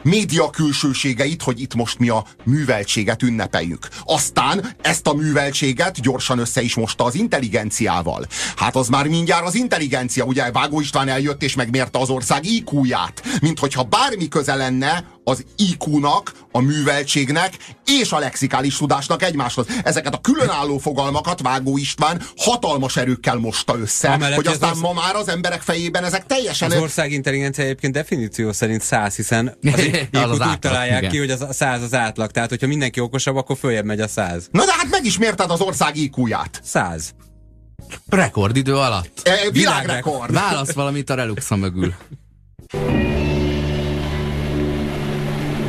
média külsőségeit, hogy itt most mi a műveltséget ünnepeljük. Aztán ezt a műveltséget gyorsan össze is mosta az intelligenciával. Hát az már mindjárt az intelligencia, ugye Vágó István eljött és megmérte az ország IQ-ját, mint hogyha bármi köze lenne az IQ-nak, a műveltségnek és a lexikális tudásnak egymáshoz. Ezeket a különálló fogalmakat Vágó István hatalmas erőkkel mosta össze, Amellett, hogy hogy az aztán az- ma már az emberek fejében ezek teljesen... Az ország intelligencia egyébként definíció szerint száz, hiszen az *laughs* Az az úgy találják igen. ki, hogy az a száz az átlag. Tehát, hogyha mindenki okosabb, akkor följebb megy a száz. Na de hát megismerted az ország IQ-ját. Száz. Rekordidő alatt. E, világrekord. Válasz valamit a Reluxa mögül. *laughs*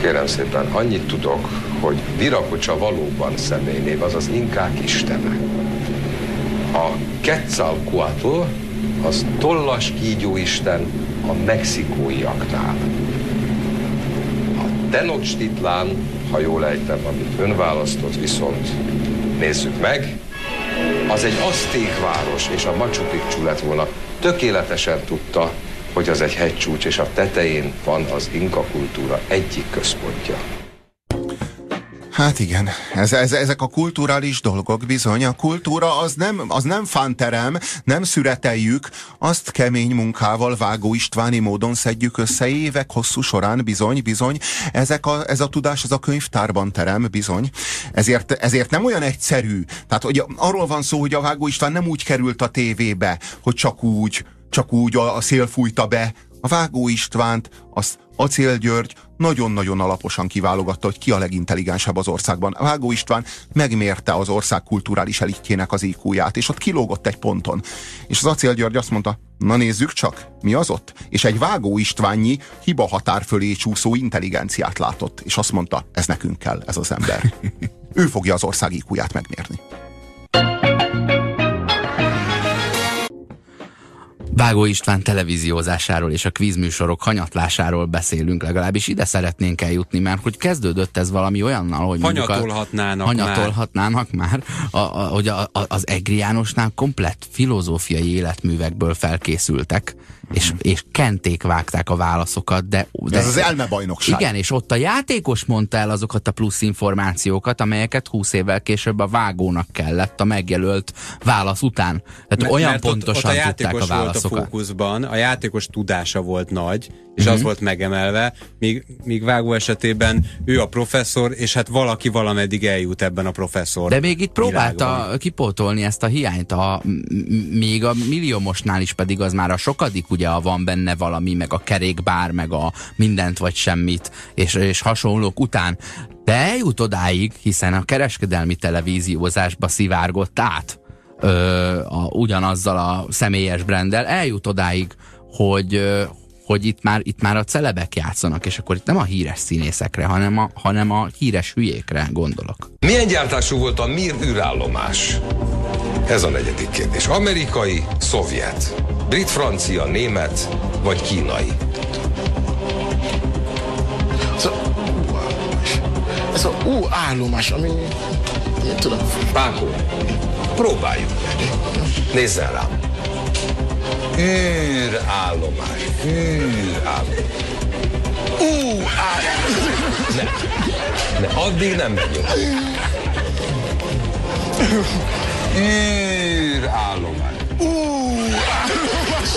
Kérem szépen, annyit tudok, hogy Virakocsa valóban személynév, azaz inkák istene. A Quetzalcoatl az tollas kígyóisten a mexikóiaknál. A Tenochtitlán, ha jól ejtem, amit ön választott, viszont nézzük meg, az egy azték város, és a Machu Picchu lett volna. Tökéletesen tudta, hogy az egy hegycsúcs, és a tetején van az inka kultúra egyik központja. Hát igen, ez, ez, ezek a kulturális dolgok bizony. A kultúra az nem, az nem fánterem, nem szüreteljük, azt kemény munkával Vágó Istváni módon szedjük össze évek hosszú során, bizony, bizony. Ezek a, ez a tudás, ez a könyvtárban terem, bizony. Ezért, ezért nem olyan egyszerű. Tehát hogy arról van szó, hogy a Vágó István nem úgy került a tévébe, hogy csak úgy, csak úgy a, a szél fújta be. A Vágó Istvánt, azt Acél György nagyon-nagyon alaposan kiválogatta, hogy ki a legintelligensebb az országban. Vágó István megmérte az ország kulturális elitjének az IQ-ját, és ott kilógott egy ponton. És az Acél György azt mondta, na nézzük csak, mi az ott? És egy Vágó Istványi hiba határ fölé csúszó intelligenciát látott, és azt mondta, ez nekünk kell, ez az ember. *laughs* ő fogja az ország IQ-ját megmérni. Vágó István televíziózásáról és a kvízműsorok hanyatlásáról beszélünk, legalábbis ide szeretnénk eljutni, mert hogy kezdődött ez valami olyannal, hogy hanyatolhatnának, a, hanyatolhatnának már, már. A, a, hogy a, a, az Egri Jánosnál komplett filozófiai életművekből felkészültek, és, és kenték vágták a válaszokat, de, de... Ez az elmebajnokság. Igen, és ott a játékos mondta el azokat a plusz információkat, amelyeket 20 évvel később a vágónak kellett a megjelölt válasz után. Tehát mert, olyan mert pontosan ott, ott a tudták a válaszokat. Volt a fókuszban, a játékos tudása volt nagy, és mm-hmm. az volt megemelve, míg, míg Vágó esetében ő a professzor, és hát valaki valameddig eljut ebben a professzor De még itt próbálta világban. kipótolni ezt a hiányt, a, még a milliómosnál is pedig az már a sokadik, ugye a van benne valami, meg a kerékbár, meg a mindent vagy semmit, és, és hasonlók után. De eljut odáig, hiszen a kereskedelmi televíziózásba szivárgott át ö, a, ugyanazzal a személyes brendel, eljut odáig, hogy, hogy itt már, itt már a celebek játszanak, és akkor itt nem a híres színészekre, hanem a, hanem a híres hülyékre gondolok. Milyen gyártású volt a Mir űrállomás? Ez a negyedik kérdés. Amerikai, szovjet, brit, francia, német vagy kínai? Ez a U-állomás. Ez a U-állomás, ami... Én tudom. Pákó, próbáljuk meg. Nézzen rám űrállomás. Űrállomás. Ú, ne. ne, addig nem megyünk. Űrállomás. Ú,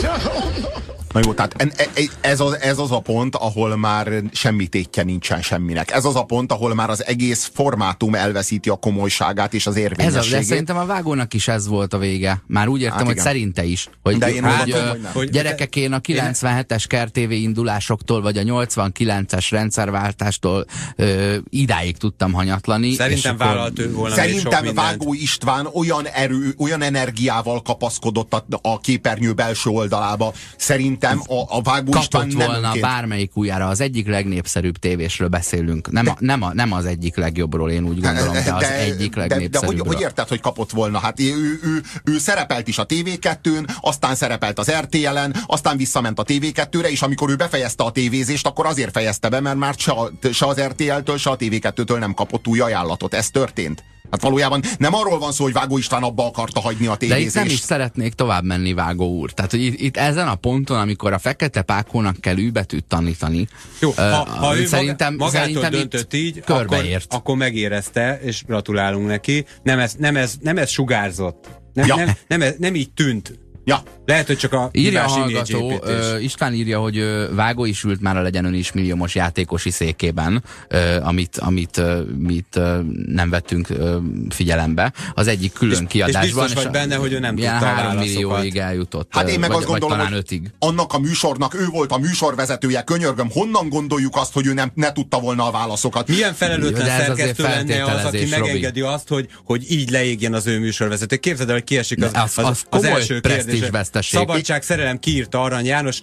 加 *laughs* Na jó, tehát e, ez az, ez az a pont, ahol már semmi tétje nincsen semminek. Ez az a pont, ahol már az egész formátum elveszíti a komolyságát és az érvényességét. Ez az, de szerintem a vágónak is ez volt a vége. Már úgy értem, hát hogy szerinte is. Hogy, de én hogy, hogy, hogy gyerekek, én a 97-es KRTV indulásoktól, vagy a 89-es rendszerváltástól ö, idáig tudtam hanyatlani. Szerintem vállalt ő volna Szerintem Vágó István olyan erő, olyan energiával kapaszkodott a, a képernyő belső oldalába. Szerint szerintem a, a Vágó István nem volna önként... bármelyik újjára. Az egyik legnépszerűbb tévésről beszélünk. Nem, de, a, nem, a, nem az egyik legjobbról, én úgy gondolom, de, de az egyik legnépszerűbbről. De, de hogy, hogy érted, hogy kapott volna? Hát ő, ő, ő, ő szerepelt is a TV2-n, aztán szerepelt az RTL-en, aztán visszament a TV2-re, és amikor ő befejezte a tévézést, akkor azért fejezte be, mert már se, se az RTL-től, se a TV2-től nem kapott új ajánlatot. Ez történt. Hát valójában nem arról van szó, hogy Vágó István abba akarta hagyni a tévézést. De itt nem is szeretnék tovább menni, Vágó úr. Tehát, hogy itt, itt ezen a ponton, amikor a fekete pákónak kell űbetűt tanítani, Jó, ha, uh, ha ő szerintem, magától szerintem döntött így, akkor, akkor megérezte, és gratulálunk neki. Nem ez, nem ez, nem ez sugárzott. Nem, ja. nem, nem, nem, nem így tűnt Ja. Lehet, hogy csak a írja a hallgató, uh, István írja, hogy uh, Vágó is ült már a legyen ön is milliómos játékosi székében, uh, amit, amit uh, mit uh, nem vettünk uh, figyelembe. Az egyik külön és, kiadásban. És biztos vagy benne, hogy ő nem tudta 3 millióig eljutott. Hát én meg vagy, azt gondolom, talán ötig. annak a műsornak ő volt a műsorvezetője, könyörgöm, honnan gondoljuk azt, hogy ő nem, ne tudta volna a válaszokat? Milyen felelőtlen szerkesztő lenne az, aki megengedi azt, hogy, hogy így leégjen az ő műsorvezető. Képzeld el, hogy kiesik az, az, az, az, az első kérdés veszteség. Szabadság, szerelem, kiírta Arany János,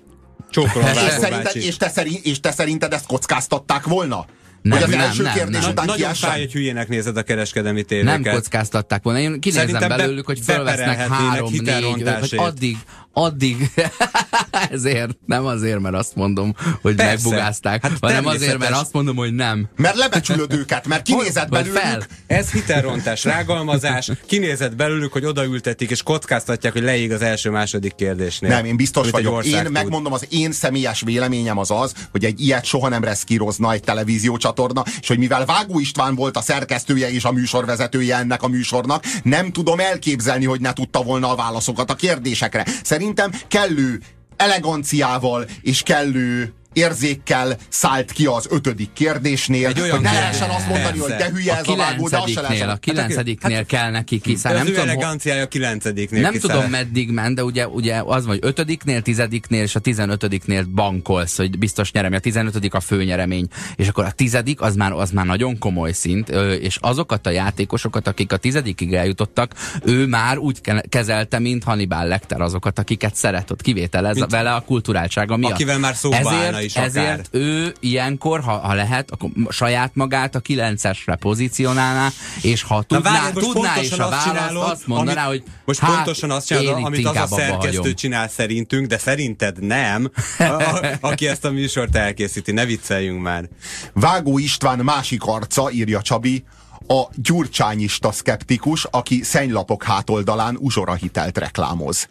csókolom és, szerinted, és, te szerint, és te szerinted ezt kockáztatták volna? hogy az nem, első nem, kérdés nem. után Nagyon fáj, hogy hülyének nézed a kereskedelmi tévéket. Nem kockáztatták volna. Én kinézem Szerintem belőlük, hogy fölvesznek három, négy, hitelrontásért. addig, addig, *laughs* ezért, nem azért, mert azt mondom, hogy Persze. megbugázták, Hát hanem azért, mert azt mondom, hogy nem. Mert lebecsülöd őket, mert kinézed Vagy belőlük, fel. Ez hitelrontás, rágalmazás, kinézett belőlük, hogy odaültetik, és kockáztatják, hogy leég az első-második kérdésnél. Nem, én biztos vagyok. Én tud. megmondom, az én személyes véleményem az az, hogy egy ilyet soha nem reszkírozna egy televíziócsatorna, és hogy mivel Vágó István volt a szerkesztője és a műsorvezetője ennek a műsornak, nem tudom elképzelni, hogy ne tudta volna a válaszokat a kérdésekre. Szerintem kellő eleganciával és kellő érzékkel szállt ki az ötödik kérdésnél, Egy olyan hogy ne kérdés. lehessen azt mondani, Persze. hogy de hülye A ez a vágó, de azt se lehessen. a kilencediknél kell neki az Nem tudom, eleganciája a kilencediknél nem kiszáll. tudom meddig ment, de ugye, ugye az vagy ötödiknél, tizediknél és a tizenötödiknél bankolsz, hogy biztos nyerem, a tizenötödik a főnyeremény, és akkor a tizedik az már, az már nagyon komoly szint, és azokat a játékosokat, akik a tizedikig eljutottak, ő már úgy ke- kezelte, mint Hannibal Lecter azokat, akiket szeretett, kivételez Mint- vele a kulturáltsága miatt. Akivel már szóba ezért, is akár. ezért ő ilyenkor, ha, ha lehet, akkor saját magát a kilencesre pozícionálná, és ha tudná, várj, tudná is a választ, csinálod, azt mondaná, amit- hogy Most hát, pontosan azt csinálod, amit az a szerkesztő hagyom. csinál szerintünk, de szerinted nem, a, a, aki ezt a műsort elkészíti. Ne vicceljünk már. Vágó István másik arca, írja Csabi, a gyurcsányista szkeptikus, aki szennylapok hátoldalán uzsorahitelt reklámoz.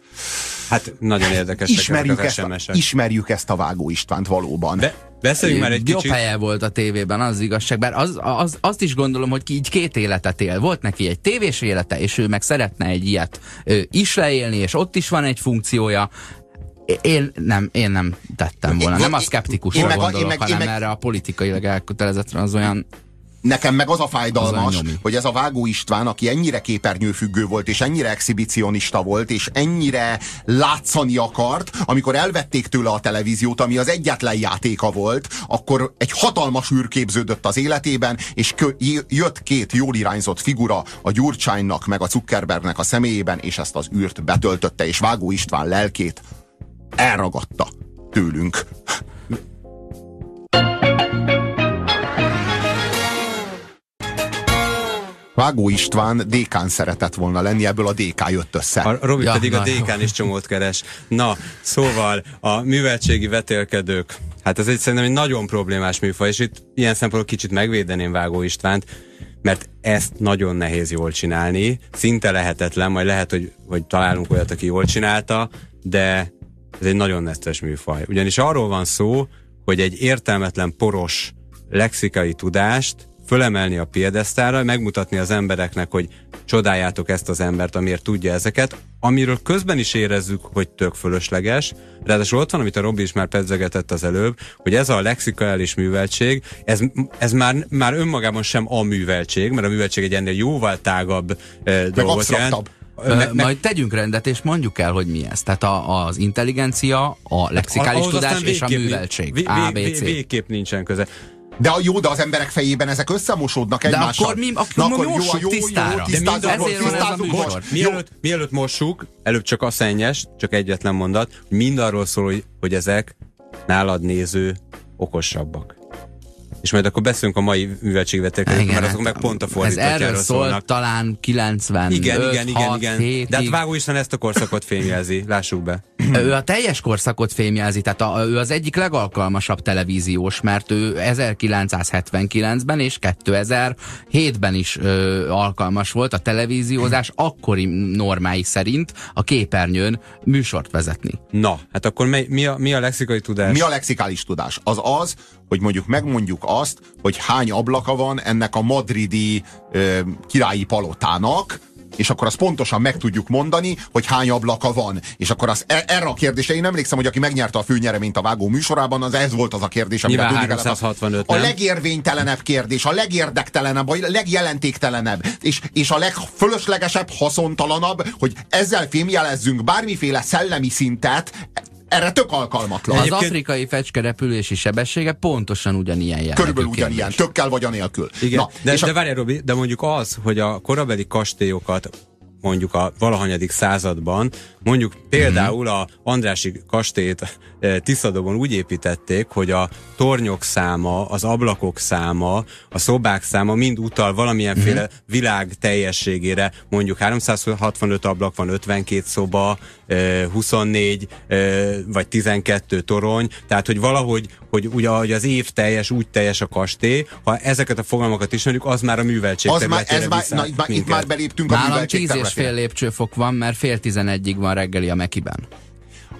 Hát nagyon érdekesek Ismerjük ezek az ezt, a, ismerjük ezt a Vágó Istvánt valóban. De beszéljünk már egy Jobb kicsit. helye volt a tévében, az igazság. Bár az, az, azt is gondolom, hogy ki így két életet él. Volt neki egy tévés élete, és ő meg szeretne egy ilyet ö, is leélni, és ott is van egy funkciója. Én nem, én nem tettem volna. Én- Nem a szkeptikusra én meg a- én gondolok, meg- én hanem meg- erre a politikailag elkötelezettre az olyan Nekem meg az a Az fájdalmas, a nyomi. hogy ez a Vágó István, aki ennyire képernyőfüggő volt, és ennyire exhibicionista volt, és ennyire látszani akart, amikor elvették tőle a televíziót, ami az egyetlen játéka volt, akkor egy hatalmas űr képződött az életében, és jött két jól irányzott figura a Gyurcsánynak, meg a Zuckerbergnek a személyében, és ezt az űrt betöltötte, és Vágó István lelkét elragadta tőlünk. Vágó István dékán szeretett volna lenni, ebből a DK jött össze. A Robi Ja, pedig a na jó. DK-n is csomót keres. Na, szóval a műveltségi vetélkedők, hát ez egy szerintem egy nagyon problémás műfaj, és itt ilyen szempontból kicsit megvédeném Vágó Istvánt, mert ezt nagyon nehéz jól csinálni, szinte lehetetlen, majd lehet, hogy, hogy találunk olyat, aki jól csinálta, de ez egy nagyon netes műfaj. Ugyanis arról van szó, hogy egy értelmetlen poros lexikai tudást fölemelni a piedesztára, megmutatni az embereknek, hogy csodáljátok ezt az embert, amiért tudja ezeket, amiről közben is érezzük, hogy tök fölösleges. Ráadásul ott van, amit a Robi is már pedzegetett az előbb, hogy ez a lexikaliális műveltség, ez, ez már, már önmagában sem a műveltség, mert a műveltség egy ennél jóval tágabb eh, dolgot jelent. Ö, Meg- meg- Majd tegyünk rendet, és mondjuk el, hogy mi ez. Tehát a, az intelligencia, a lexikális aztán tudás és a műveltség. vé- A, B, vé- C. Végképp nincsen köze. De a jó, de az emberek fejében ezek összemosódnak De egymással. akkor mi- akkor mossuk tisztára. De tisztázzuk, ezért van ez a tisztázzuk, műsor. bocs. Jó, Mielőtt, mielőtt mossuk, előbb csak a szennyes, csak egyetlen mondat, mind arról szól, hogy, hogy ezek nálad néző okosabbak. És majd akkor beszélünk a mai műveltségvetőkről, mert azok meg pont a Ez fordítottjáról erről szólt szólnak. talán 90 Igen, öt, igen, igen, igen. De hát Vágó Isten ezt a korszakot fémjelzi, lássuk be. Ő a teljes korszakot fémjelzi, tehát a, ő az egyik legalkalmasabb televíziós, mert ő 1979-ben és 2007-ben is ö, alkalmas volt a televíziózás akkori normái szerint a képernyőn műsort vezetni. Na, hát akkor mi, mi, a, mi a lexikai tudás? Mi a lexikális tudás? Az az, hogy mondjuk megmondjuk azt, hogy hány ablaka van ennek a madridi ö, királyi palotának, és akkor azt pontosan meg tudjuk mondani, hogy hány ablaka van. És akkor az, e- erre a kérdésre én emlékszem, hogy aki megnyerte a főnyereményt a vágó műsorában, az ez volt az a kérdés, amire Nyilván tudni kellett. 365, A nem? legérvénytelenebb kérdés, a legérdektelenebb, a legjelentéktelenebb, és, és a legfölöslegesebb, haszontalanabb, hogy ezzel fémjelezzünk bármiféle szellemi szintet, erre tök alkalmatlan. Az Egyébként- afrikai fecske repülési sebessége pontosan ugyanilyen jellegű Körülbelül kérdés. ugyanilyen, tökkel vagy anélkül. Igen, Na, de, és de a, várjál Robi, de mondjuk az, hogy a korabeli kastélyokat mondjuk a valahanyadik században, mondjuk például a Andrási kastélyt Tiszadobon úgy építették, hogy a tornyok száma, az ablakok száma, a szobák száma mind utal valamilyenféle Mhm. világ teljességére, mondjuk 365 ablak van, 52 szoba, eh, 24 eh, vagy 12 torony, tehát hogy valahogy, hogy ugye hogy az év teljes, úgy teljes a kastély, ha ezeket a fogalmakat ismerjük, az már a műveltség Az már, ez már, na, itt, már, itt minket. már beléptünk a Nálam műveltség 10 és fél lépcsőfok van, mert fél tizenegyig van reggeli a Mekiben.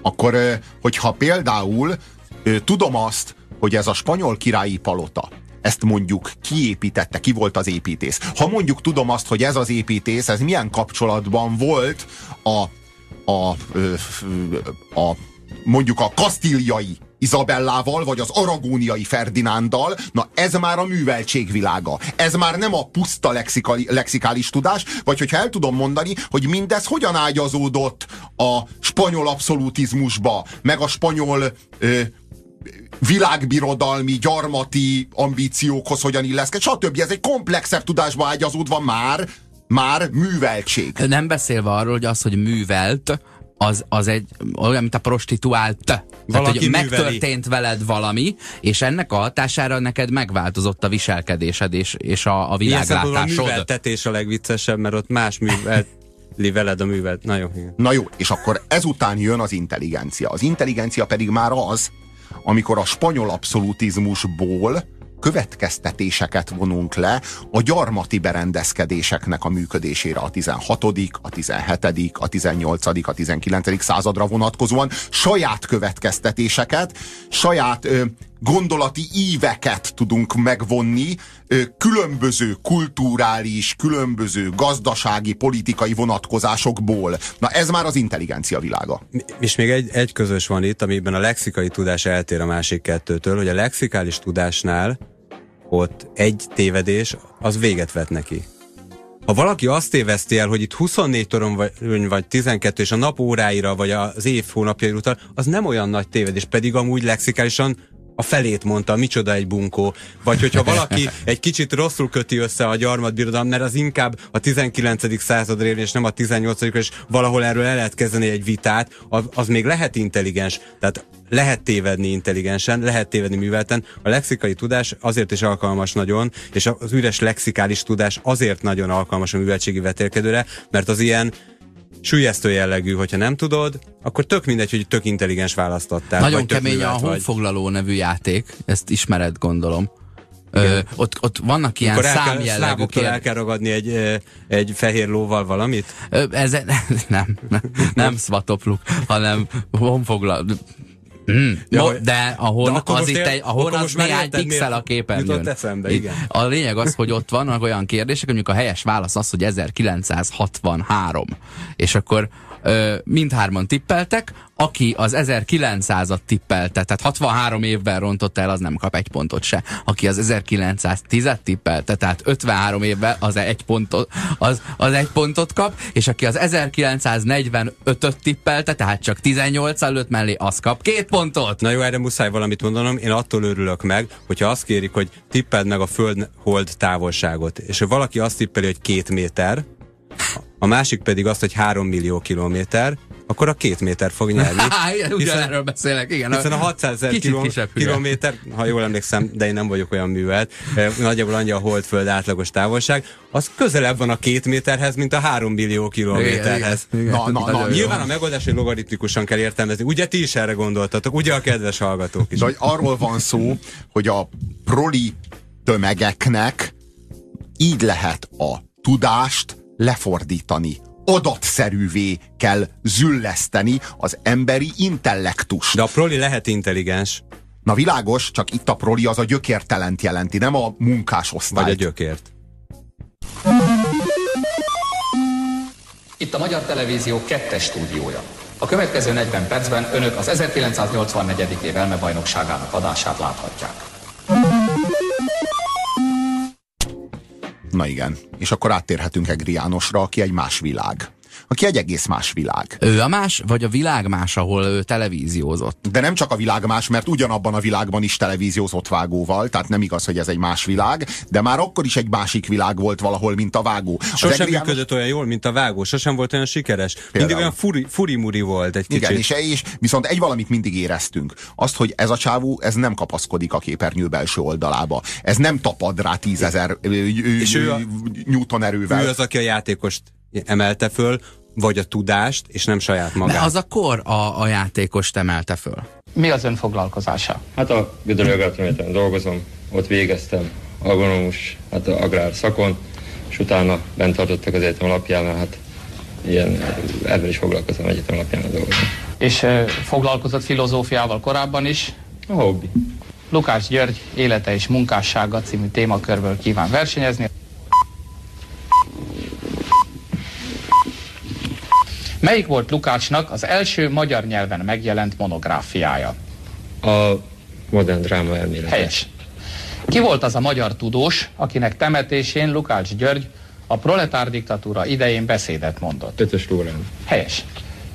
Akkor, hogyha például tudom azt, hogy ez a spanyol királyi palota, ezt mondjuk kiépítette, ki volt az építész. Ha mondjuk tudom azt, hogy ez az építész, ez milyen kapcsolatban volt a, a, f- a mondjuk a kasztíliai Izabellával, vagy az aragóniai Ferdinánddal, na ez már a műveltség világa. Ez már nem a puszta lexikali, lexikális tudás, vagy hogyha el tudom mondani, hogy mindez hogyan ágyazódott a spanyol abszolutizmusba, meg a spanyol ö, világbirodalmi, gyarmati ambíciókhoz hogyan illeszkedik, stb. Ez egy komplexebb tudásba ágyazódva már, már műveltség. Nem beszélve arról, hogy az, hogy művelt, az, az egy olyan, mint a prostituált. Tehát, hogy műveli. megtörtént veled valami, és ennek a hatására neked megváltozott a viselkedésed és, és a, a Ilyen szempontból a világlátásod. műveltetés a legviccesebb, mert ott más művelti veled a művelt. Na jó, igen. Na jó, és akkor ezután jön az intelligencia. Az intelligencia pedig már az, amikor a spanyol abszolutizmusból következtetéseket vonunk le a gyarmati berendezkedéseknek a működésére a 16., a 17., a 18., a 19. századra vonatkozóan saját következtetéseket, saját ö, gondolati íveket tudunk megvonni különböző kulturális, különböző gazdasági, politikai vonatkozásokból. Na ez már az intelligencia világa. És még egy, egy közös van itt, amiben a lexikai tudás eltér a másik kettőtől, hogy a lexikális tudásnál ott egy tévedés, az véget vet neki. Ha valaki azt téveszti el, hogy itt 24 toron vagy, vagy 12, és a nap óráira, vagy az év hónapjaira utal, az nem olyan nagy tévedés, pedig amúgy lexikálisan a felét mondta, micsoda egy bunkó. Vagy hogyha valaki *laughs* egy kicsit rosszul köti össze a gyarmatbirodalom, mert az inkább a 19. századra él, és nem a 18 és valahol erről el lehet kezdeni egy vitát, az, az még lehet intelligens. Tehát lehet tévedni intelligensen, lehet tévedni művelten. A lexikai tudás azért is alkalmas nagyon, és az üres lexikális tudás azért nagyon alkalmas a műveltségi vetélkedőre, mert az ilyen súlyesztő jellegű, hogyha nem tudod, akkor tök mindegy, hogy tök intelligens választottál. Nagyon vagy kemény a művelt vagy. honfoglaló nevű játék, ezt ismered gondolom. Ö, ott, ott vannak ilyen kell, számjellegű szlávoktól el kell ragadni egy, egy fehér lóval valamit? Ö, Ez, *laughs* nem, nem, nem *laughs* szvatopluk, hanem honfoglaló. Mm, Ja, hogy- de a hon, De az itt egy, a hon akkor az néhány pixel a jön. eszembe, igen. A lényeg az, hogy ott vannak olyan kérdések, mondjuk a helyes válasz az, hogy 1963. És akkor mindhárman tippeltek, aki az 1900-at tippelte, tehát 63 évvel rontott el, az nem kap egy pontot se. Aki az 1910-et tippelte, tehát 53 évvel az egy pontot, az, az egy pontot kap, és aki az 1945-öt tippelte, tehát csak 18 előtt mellé, az kap két pontot. Na jó, erre muszáj valamit mondanom. Én attól örülök meg, hogyha azt kérik, hogy tippeld meg a föld-hold távolságot, és ha valaki azt tippeli, hogy két méter, a másik pedig azt, hogy három millió kilométer, akkor a két méter fog nyerni. *laughs* Ugyanerről beszélek, igen. Hiszen a 600 ezer kilométer, ha jól emlékszem, de én nem vagyok olyan művelt, eh, nagyjából annyi a holdföld átlagos távolság, az közelebb van a két méterhez, mint a három millió kilométerhez. Igen, igen, Na, na, na, Nagyon jó. Nyilván a megoldás, hogy logaritmikusan kell értelmezni. Ugye ti is erre gondoltatok, ugye a kedves hallgatók is. De hogy arról van szó, hogy a proli tömegeknek így lehet a tudást lefordítani. Adatszerűvé kell zülleszteni az emberi intellektust. De a proli lehet intelligens, Na világos, csak itt a proli az a gyökértelent jelenti, nem a munkás osztályt. vagy a gyökért. Itt a Magyar Televízió kettes stúdiója. A következő 40 percben önök az 1984. év elmebajnokságának adását láthatják. Na igen, és akkor áttérhetünk Egri Jánosra, aki egy más világ. Aki egy egész más világ. Ő a más, vagy a világ más, ahol ő televíziózott? De nem csak a világ más, mert ugyanabban a világban is televíziózott vágóval, tehát nem igaz, hogy ez egy más világ, de már akkor is egy másik világ volt valahol, mint a vágó. Sosem Egri János- működött olyan jól, mint a vágó, sosem volt olyan sikeres. Mindig Például. olyan furi, furimuri volt egy kicsit. Igen, és, és viszont egy valamit mindig éreztünk. Azt, hogy ez a csávó, ez nem kapaszkodik a képernyő belső oldalába. Ez nem tapad rá tízezer newton erővel. Ő az, aki a játékost emelte föl, vagy a tudást, és nem saját De magát. az a kor a, a játékost emelte föl. Mi az ön foglalkozása? Hát a Gödöllő Agrárterületen dolgozom, ott végeztem agronomus, hát a agrár szakon, és utána bent tartottak az egyetem alapjánál, hát ilyen, ebben is foglalkozom egyetem alapjánál dolgozom. És ö, foglalkozott filozófiával korábban is. A hobbi. Lukács György élete és munkássága című témakörből kíván versenyezni. Melyik volt Lukácsnak az első magyar nyelven megjelent monográfiája? A modern dráma elmélet. Helyes. Ki volt az a magyar tudós, akinek temetésén Lukács György a proletár diktatúra idején beszédet mondott? Ötös Lórán. Helyes.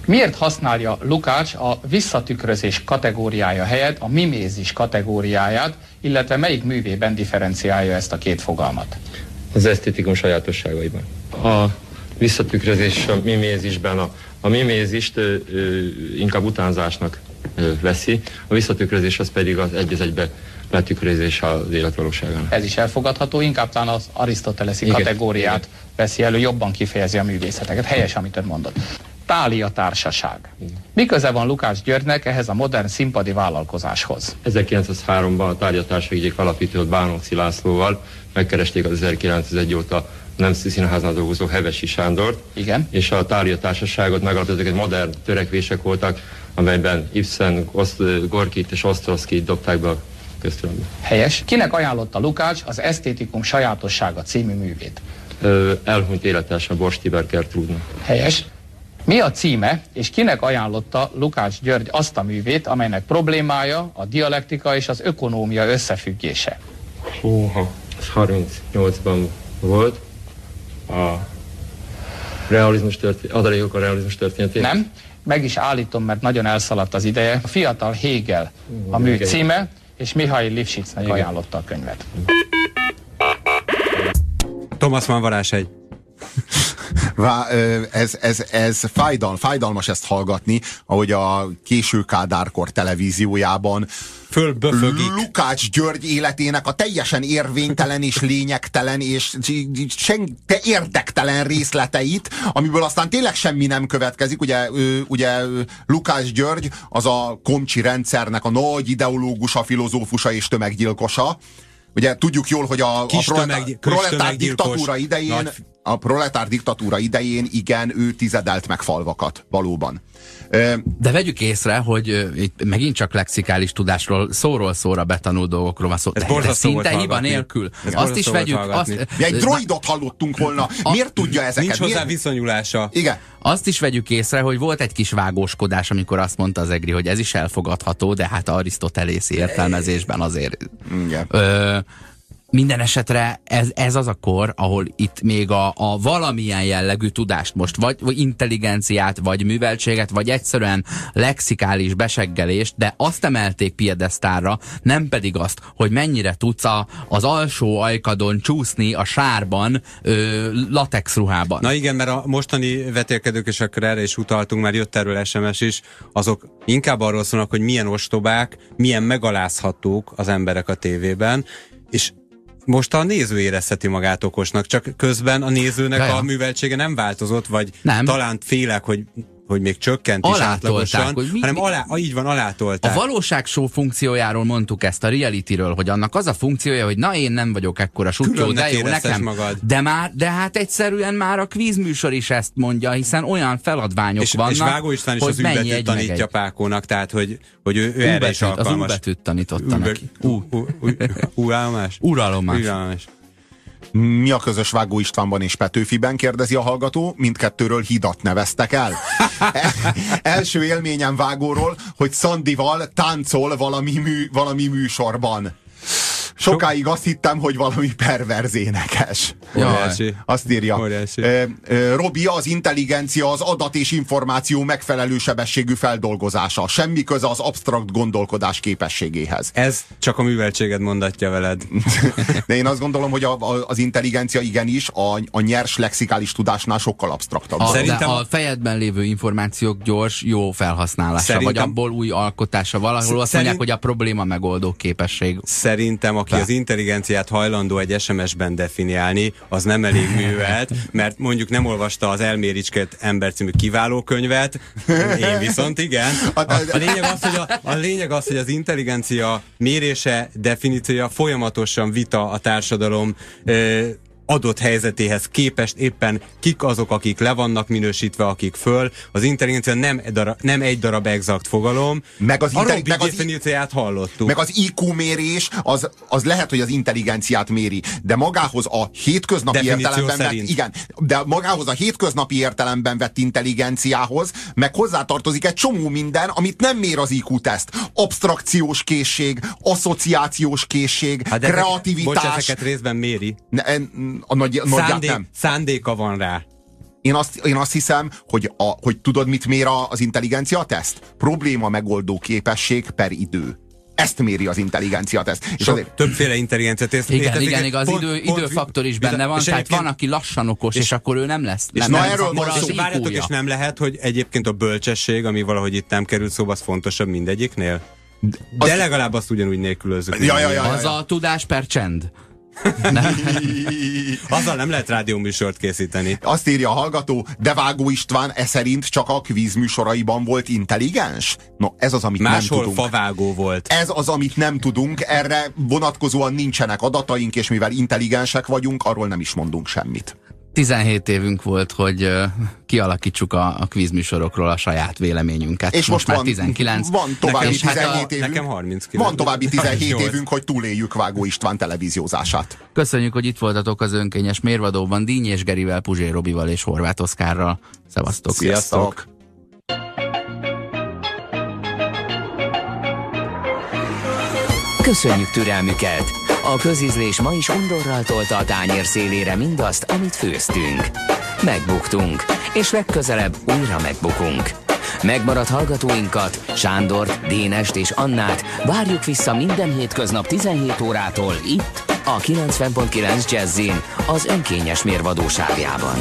Miért használja Lukács a visszatükrözés kategóriája helyett a mimézis kategóriáját, illetve melyik művében differenciálja ezt a két fogalmat? Az esztétikum sajátosságaiban. A visszatükrözés a mimézisben a, a mimézist ö, ö, inkább utánzásnak ö, veszi, a visszatükrözés az pedig az egy egybe letükrözés az életvalóságán. Ez is elfogadható, inkább talán az arisztoteleszi Igen. kategóriát veszi elő, jobban kifejezi a művészeteket. Helyes, amit ön mondott. Tália társaság. Mi köze van Lukács Györgynek ehhez a modern színpadi vállalkozáshoz? 1903-ban a tárgyatárság egyik alapítót Bánóci Lászlóval megkeresték az 1901 óta nem színháznál dolgozó Hevesi Sándort, Igen. és a tárgya társaságot megalapítottak, egy modern törekvések voltak, amelyben Ibsen, Oszt, Gorkit és Osztroszkit dobták be a köztudatba. Helyes. Kinek ajánlotta Lukács az Esztétikum sajátossága című művét? Ö, Elhunyt élettársa Bors Tiber Gertrúdnak. Helyes. Mi a címe, és kinek ajánlotta Lukács György azt a művét, amelynek problémája a dialektika és az ökonómia összefüggése? Húha, ez 38-ban volt. A realizmus történet, adalékok a realizmus történetét. Nem? Meg is állítom, mert nagyon elszaladt az ideje. A fiatal Hegel a mű Igen. címe, és Mihail Lifshitznek ajánlotta a könyvet. Thomas Mann varázsegy. Vá, ez, ez, ez fájdal, fájdalmas ezt hallgatni, ahogy a késő Kádárkor televíziójában Fölböfögik. Lukács György életének a teljesen érvénytelen és lényegtelen és sen, te érdektelen részleteit, amiből aztán tényleg semmi nem következik. Ugye, ugye Lukács György az a komcsi rendszernek a nagy ideológusa, filozófusa és tömeggyilkosa. Ugye tudjuk jól, hogy a, a proletár, tömeg- proletár diktatúra idején nagy- a proletár diktatúra idején igen, ő tizedelt meg falvakat, valóban. De vegyük észre, hogy itt megint csak lexikális tudásról, szóról szóra betanult dolgokról van szó. Ez De- de szinte hiba hallgatni. nélkül. Ez azt is vegyük, hallgatni. azt, Mi egy droidot hallottunk volna. Miért tudja ezeket? Nincs hozzá Miért? viszonyulása. Igen. azt is vegyük észre, hogy volt egy kis vágóskodás, amikor azt mondta az Egri, hogy ez is elfogadható, de hát arisztotelészi értelmezésben azért. Igen. Ö, minden esetre ez, ez az a kor, ahol itt még a, a valamilyen jellegű tudást most, vagy, vagy intelligenciát, vagy műveltséget, vagy egyszerűen lexikális beseggelést, de azt emelték piedesztárra, nem pedig azt, hogy mennyire tudsz a, az alsó ajkadon csúszni a sárban, ö, latex ruhában. Na igen, mert a mostani vetélkedők, és akkor erre is utaltunk, már jött erről SMS is, azok inkább arról szólnak, hogy milyen ostobák, milyen megalázhatók az emberek a tévében, és most a néző érezheti magát okosnak, csak közben a nézőnek Jaja. a műveltsége nem változott, vagy Nem. talán félek, hogy hogy még csökkent is átlagosan, hogy mi- hanem alá, ah, így van, A alátolták. valóság show funkciójáról mondtuk ezt, a realityről, hogy annak az a funkciója, hogy na én nem vagyok ekkora sutyó, de jó nekem. magad. De már, de hát egyszerűen már a kvízműsor is ezt mondja, hiszen olyan feladványok és, vannak, és Vágó István is az meg tanítja egy. Pákónak, tehát hogy, hogy ő, ő erre is betűt, az alkalmas. betűt tanította neki. Uralomás? Uralomás. Mi a közös Vágó Istvánban és Petőfiben, kérdezi a hallgató. Mindkettőről hidat neveztek el. Első élményem Vágóról, hogy Szandival táncol valami, mű, valami műsorban. Sokáig azt hittem, hogy valami perverz énekes. Óriási. Azt írja. Óriási. Robi, az intelligencia az adat és információ megfelelő sebességű feldolgozása. Semmi köze az absztrakt gondolkodás képességéhez. Ez csak a műveltséged mondatja veled. *laughs* De én azt gondolom, hogy a, a, az intelligencia igenis a, a nyers lexikális tudásnál sokkal absztraktabb. A, Szerintem a- a fejedben lévő információk gyors, jó felhasználása, Szerintem- vagy abból új alkotása. Valahol azt Szerint- mondják, hogy a probléma megoldó képesség. Szerintem, aki az intelligenciát hajlandó egy SMS-ben definiálni, az nem elég művelt, mert mondjuk nem olvasta az Elméricskét ember című kiváló könyvet, én viszont igen. A, a, lényeg az, hogy a, a lényeg az, hogy az intelligencia mérése, definíciója folyamatosan vita a társadalom ö, adott helyzetéhez képest éppen kik azok, akik le vannak minősítve, akik föl. Az intelligencia nem, egy darab, nem egy darab exakt fogalom. Meg az intelli- meg az- definícióját hallottuk. Meg az IQ mérés, az, az lehet, hogy az intelligenciát méri, de magához a hétköznapi Definíció értelemben vett, igen, de magához a hétköznapi értelemben vett intelligenciához, meg hozzátartozik egy csomó minden, amit nem mér az IQ-teszt. Abstrakciós készség, asszociációs készség, Hát de ezek- kreativitás. Bocs, ezeket részben méri. Ne, en- a nagy, nagyját Szándék, nem. szándéka van rá. Én azt, én azt hiszem, hogy, a, hogy tudod, mit mér a- az intelligencia teszt? Probléma megoldó képesség per idő. Ezt méri az intelligencia teszt. És Sok, azért, többféle intelligencia tészt. Igen, létezik, igen, egy igaz, pont- idő, pont- időfaktor is benne van, tehát van, aki lassan okos, és, és- akkor ő nem lesz. és nem, na nem, erről van az szó. És várjatok, és nem lehet, hogy egyébként a bölcsesség, ami valahogy itt nem került szóba, az fontosabb mindegyiknél? De legalább azt ugyanúgy nélkülözzük. Ja, ja, ja, ja. Az a tudás per csend. Azzal nem lehet rádióműsort készíteni. Azt írja a hallgató, de Vágó István e szerint csak a kvíz műsoraiban volt intelligens? No, ez az, amit nem Máshol tudunk. favágó volt. Ez az, amit nem tudunk, erre vonatkozóan nincsenek adataink, és mivel intelligensek vagyunk, arról nem is mondunk semmit. 17 évünk volt, hogy ö, kialakítsuk a, a kvízműsorokról a saját véleményünket. És most, már van, 19. van további hát 17 a, évünk. Nekem 39. Van további *laughs* 17 38. évünk, hogy túléljük Vágó István televíziózását. Köszönjük, hogy itt voltatok az önkényes mérvadóban Díny és Gerivel, Puzsé Robival és Horváth Oszkárral. Szevasztok! Sziasztok! Köszönjük türelmüket! A közízlés ma is undorral tolta a tányér szélére mindazt, amit főztünk. Megbuktunk, és legközelebb újra megbukunk. Megmaradt hallgatóinkat, Sándort, Dénest és Annát várjuk vissza minden hétköznap 17 órától itt, a 90.9 Jazzin, az önkényes mérvadóságában.